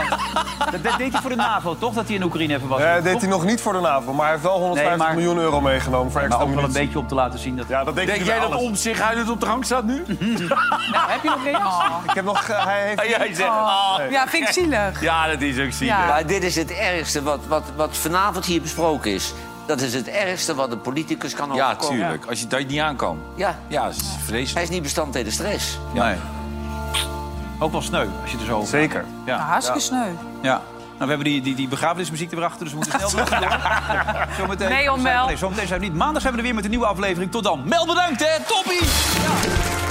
S2: Dat dat deed hij voor de NAVO, toch? Dat hij in Oekraïne even was.
S7: Ja, dat deed hij nog niet voor de NAVO, maar hij heeft wel 150
S2: Nee, maar-
S7: miljoen euro meegenomen voor
S2: Maar
S7: extra
S2: ook wel een beetje om te laten zien dat...
S7: Ja, dat denk,
S6: Denk jij dat om zich huilend op de hang staat nu?
S2: Nou, heb je nog reacties?
S7: Ik heb nog... eh, hij heeft...
S6: En jij zegt, ah.
S4: Ja, vind ik zielig.
S6: Ja, dat is ook zielig.
S4: Ja.
S3: Maar dit is het ergste wat, wat, wat vanavond hier besproken is. Dat is het ergste wat een politicus kan
S6: Ja,
S3: overkomen.
S6: tuurlijk. Als je dat niet aankomt.
S3: Ja,
S6: Ja, dat is
S3: hij
S6: vreselijk.
S3: is niet bestand tegen stress.
S2: Nee. Ook wel sneu, als je er zo over
S7: Zeker.
S2: Ja.
S4: Nou, hartstikke sneu.
S2: ja. Nou, we hebben die, die, die begrafenismuziek erachter, dus we moeten snel door. Zometeen,
S4: Nee, om Mel.
S2: Nee, zometeen zijn we niet. Maandag zijn we er weer met een nieuwe aflevering. Tot dan. Mel, bedankt, hè. Toppie!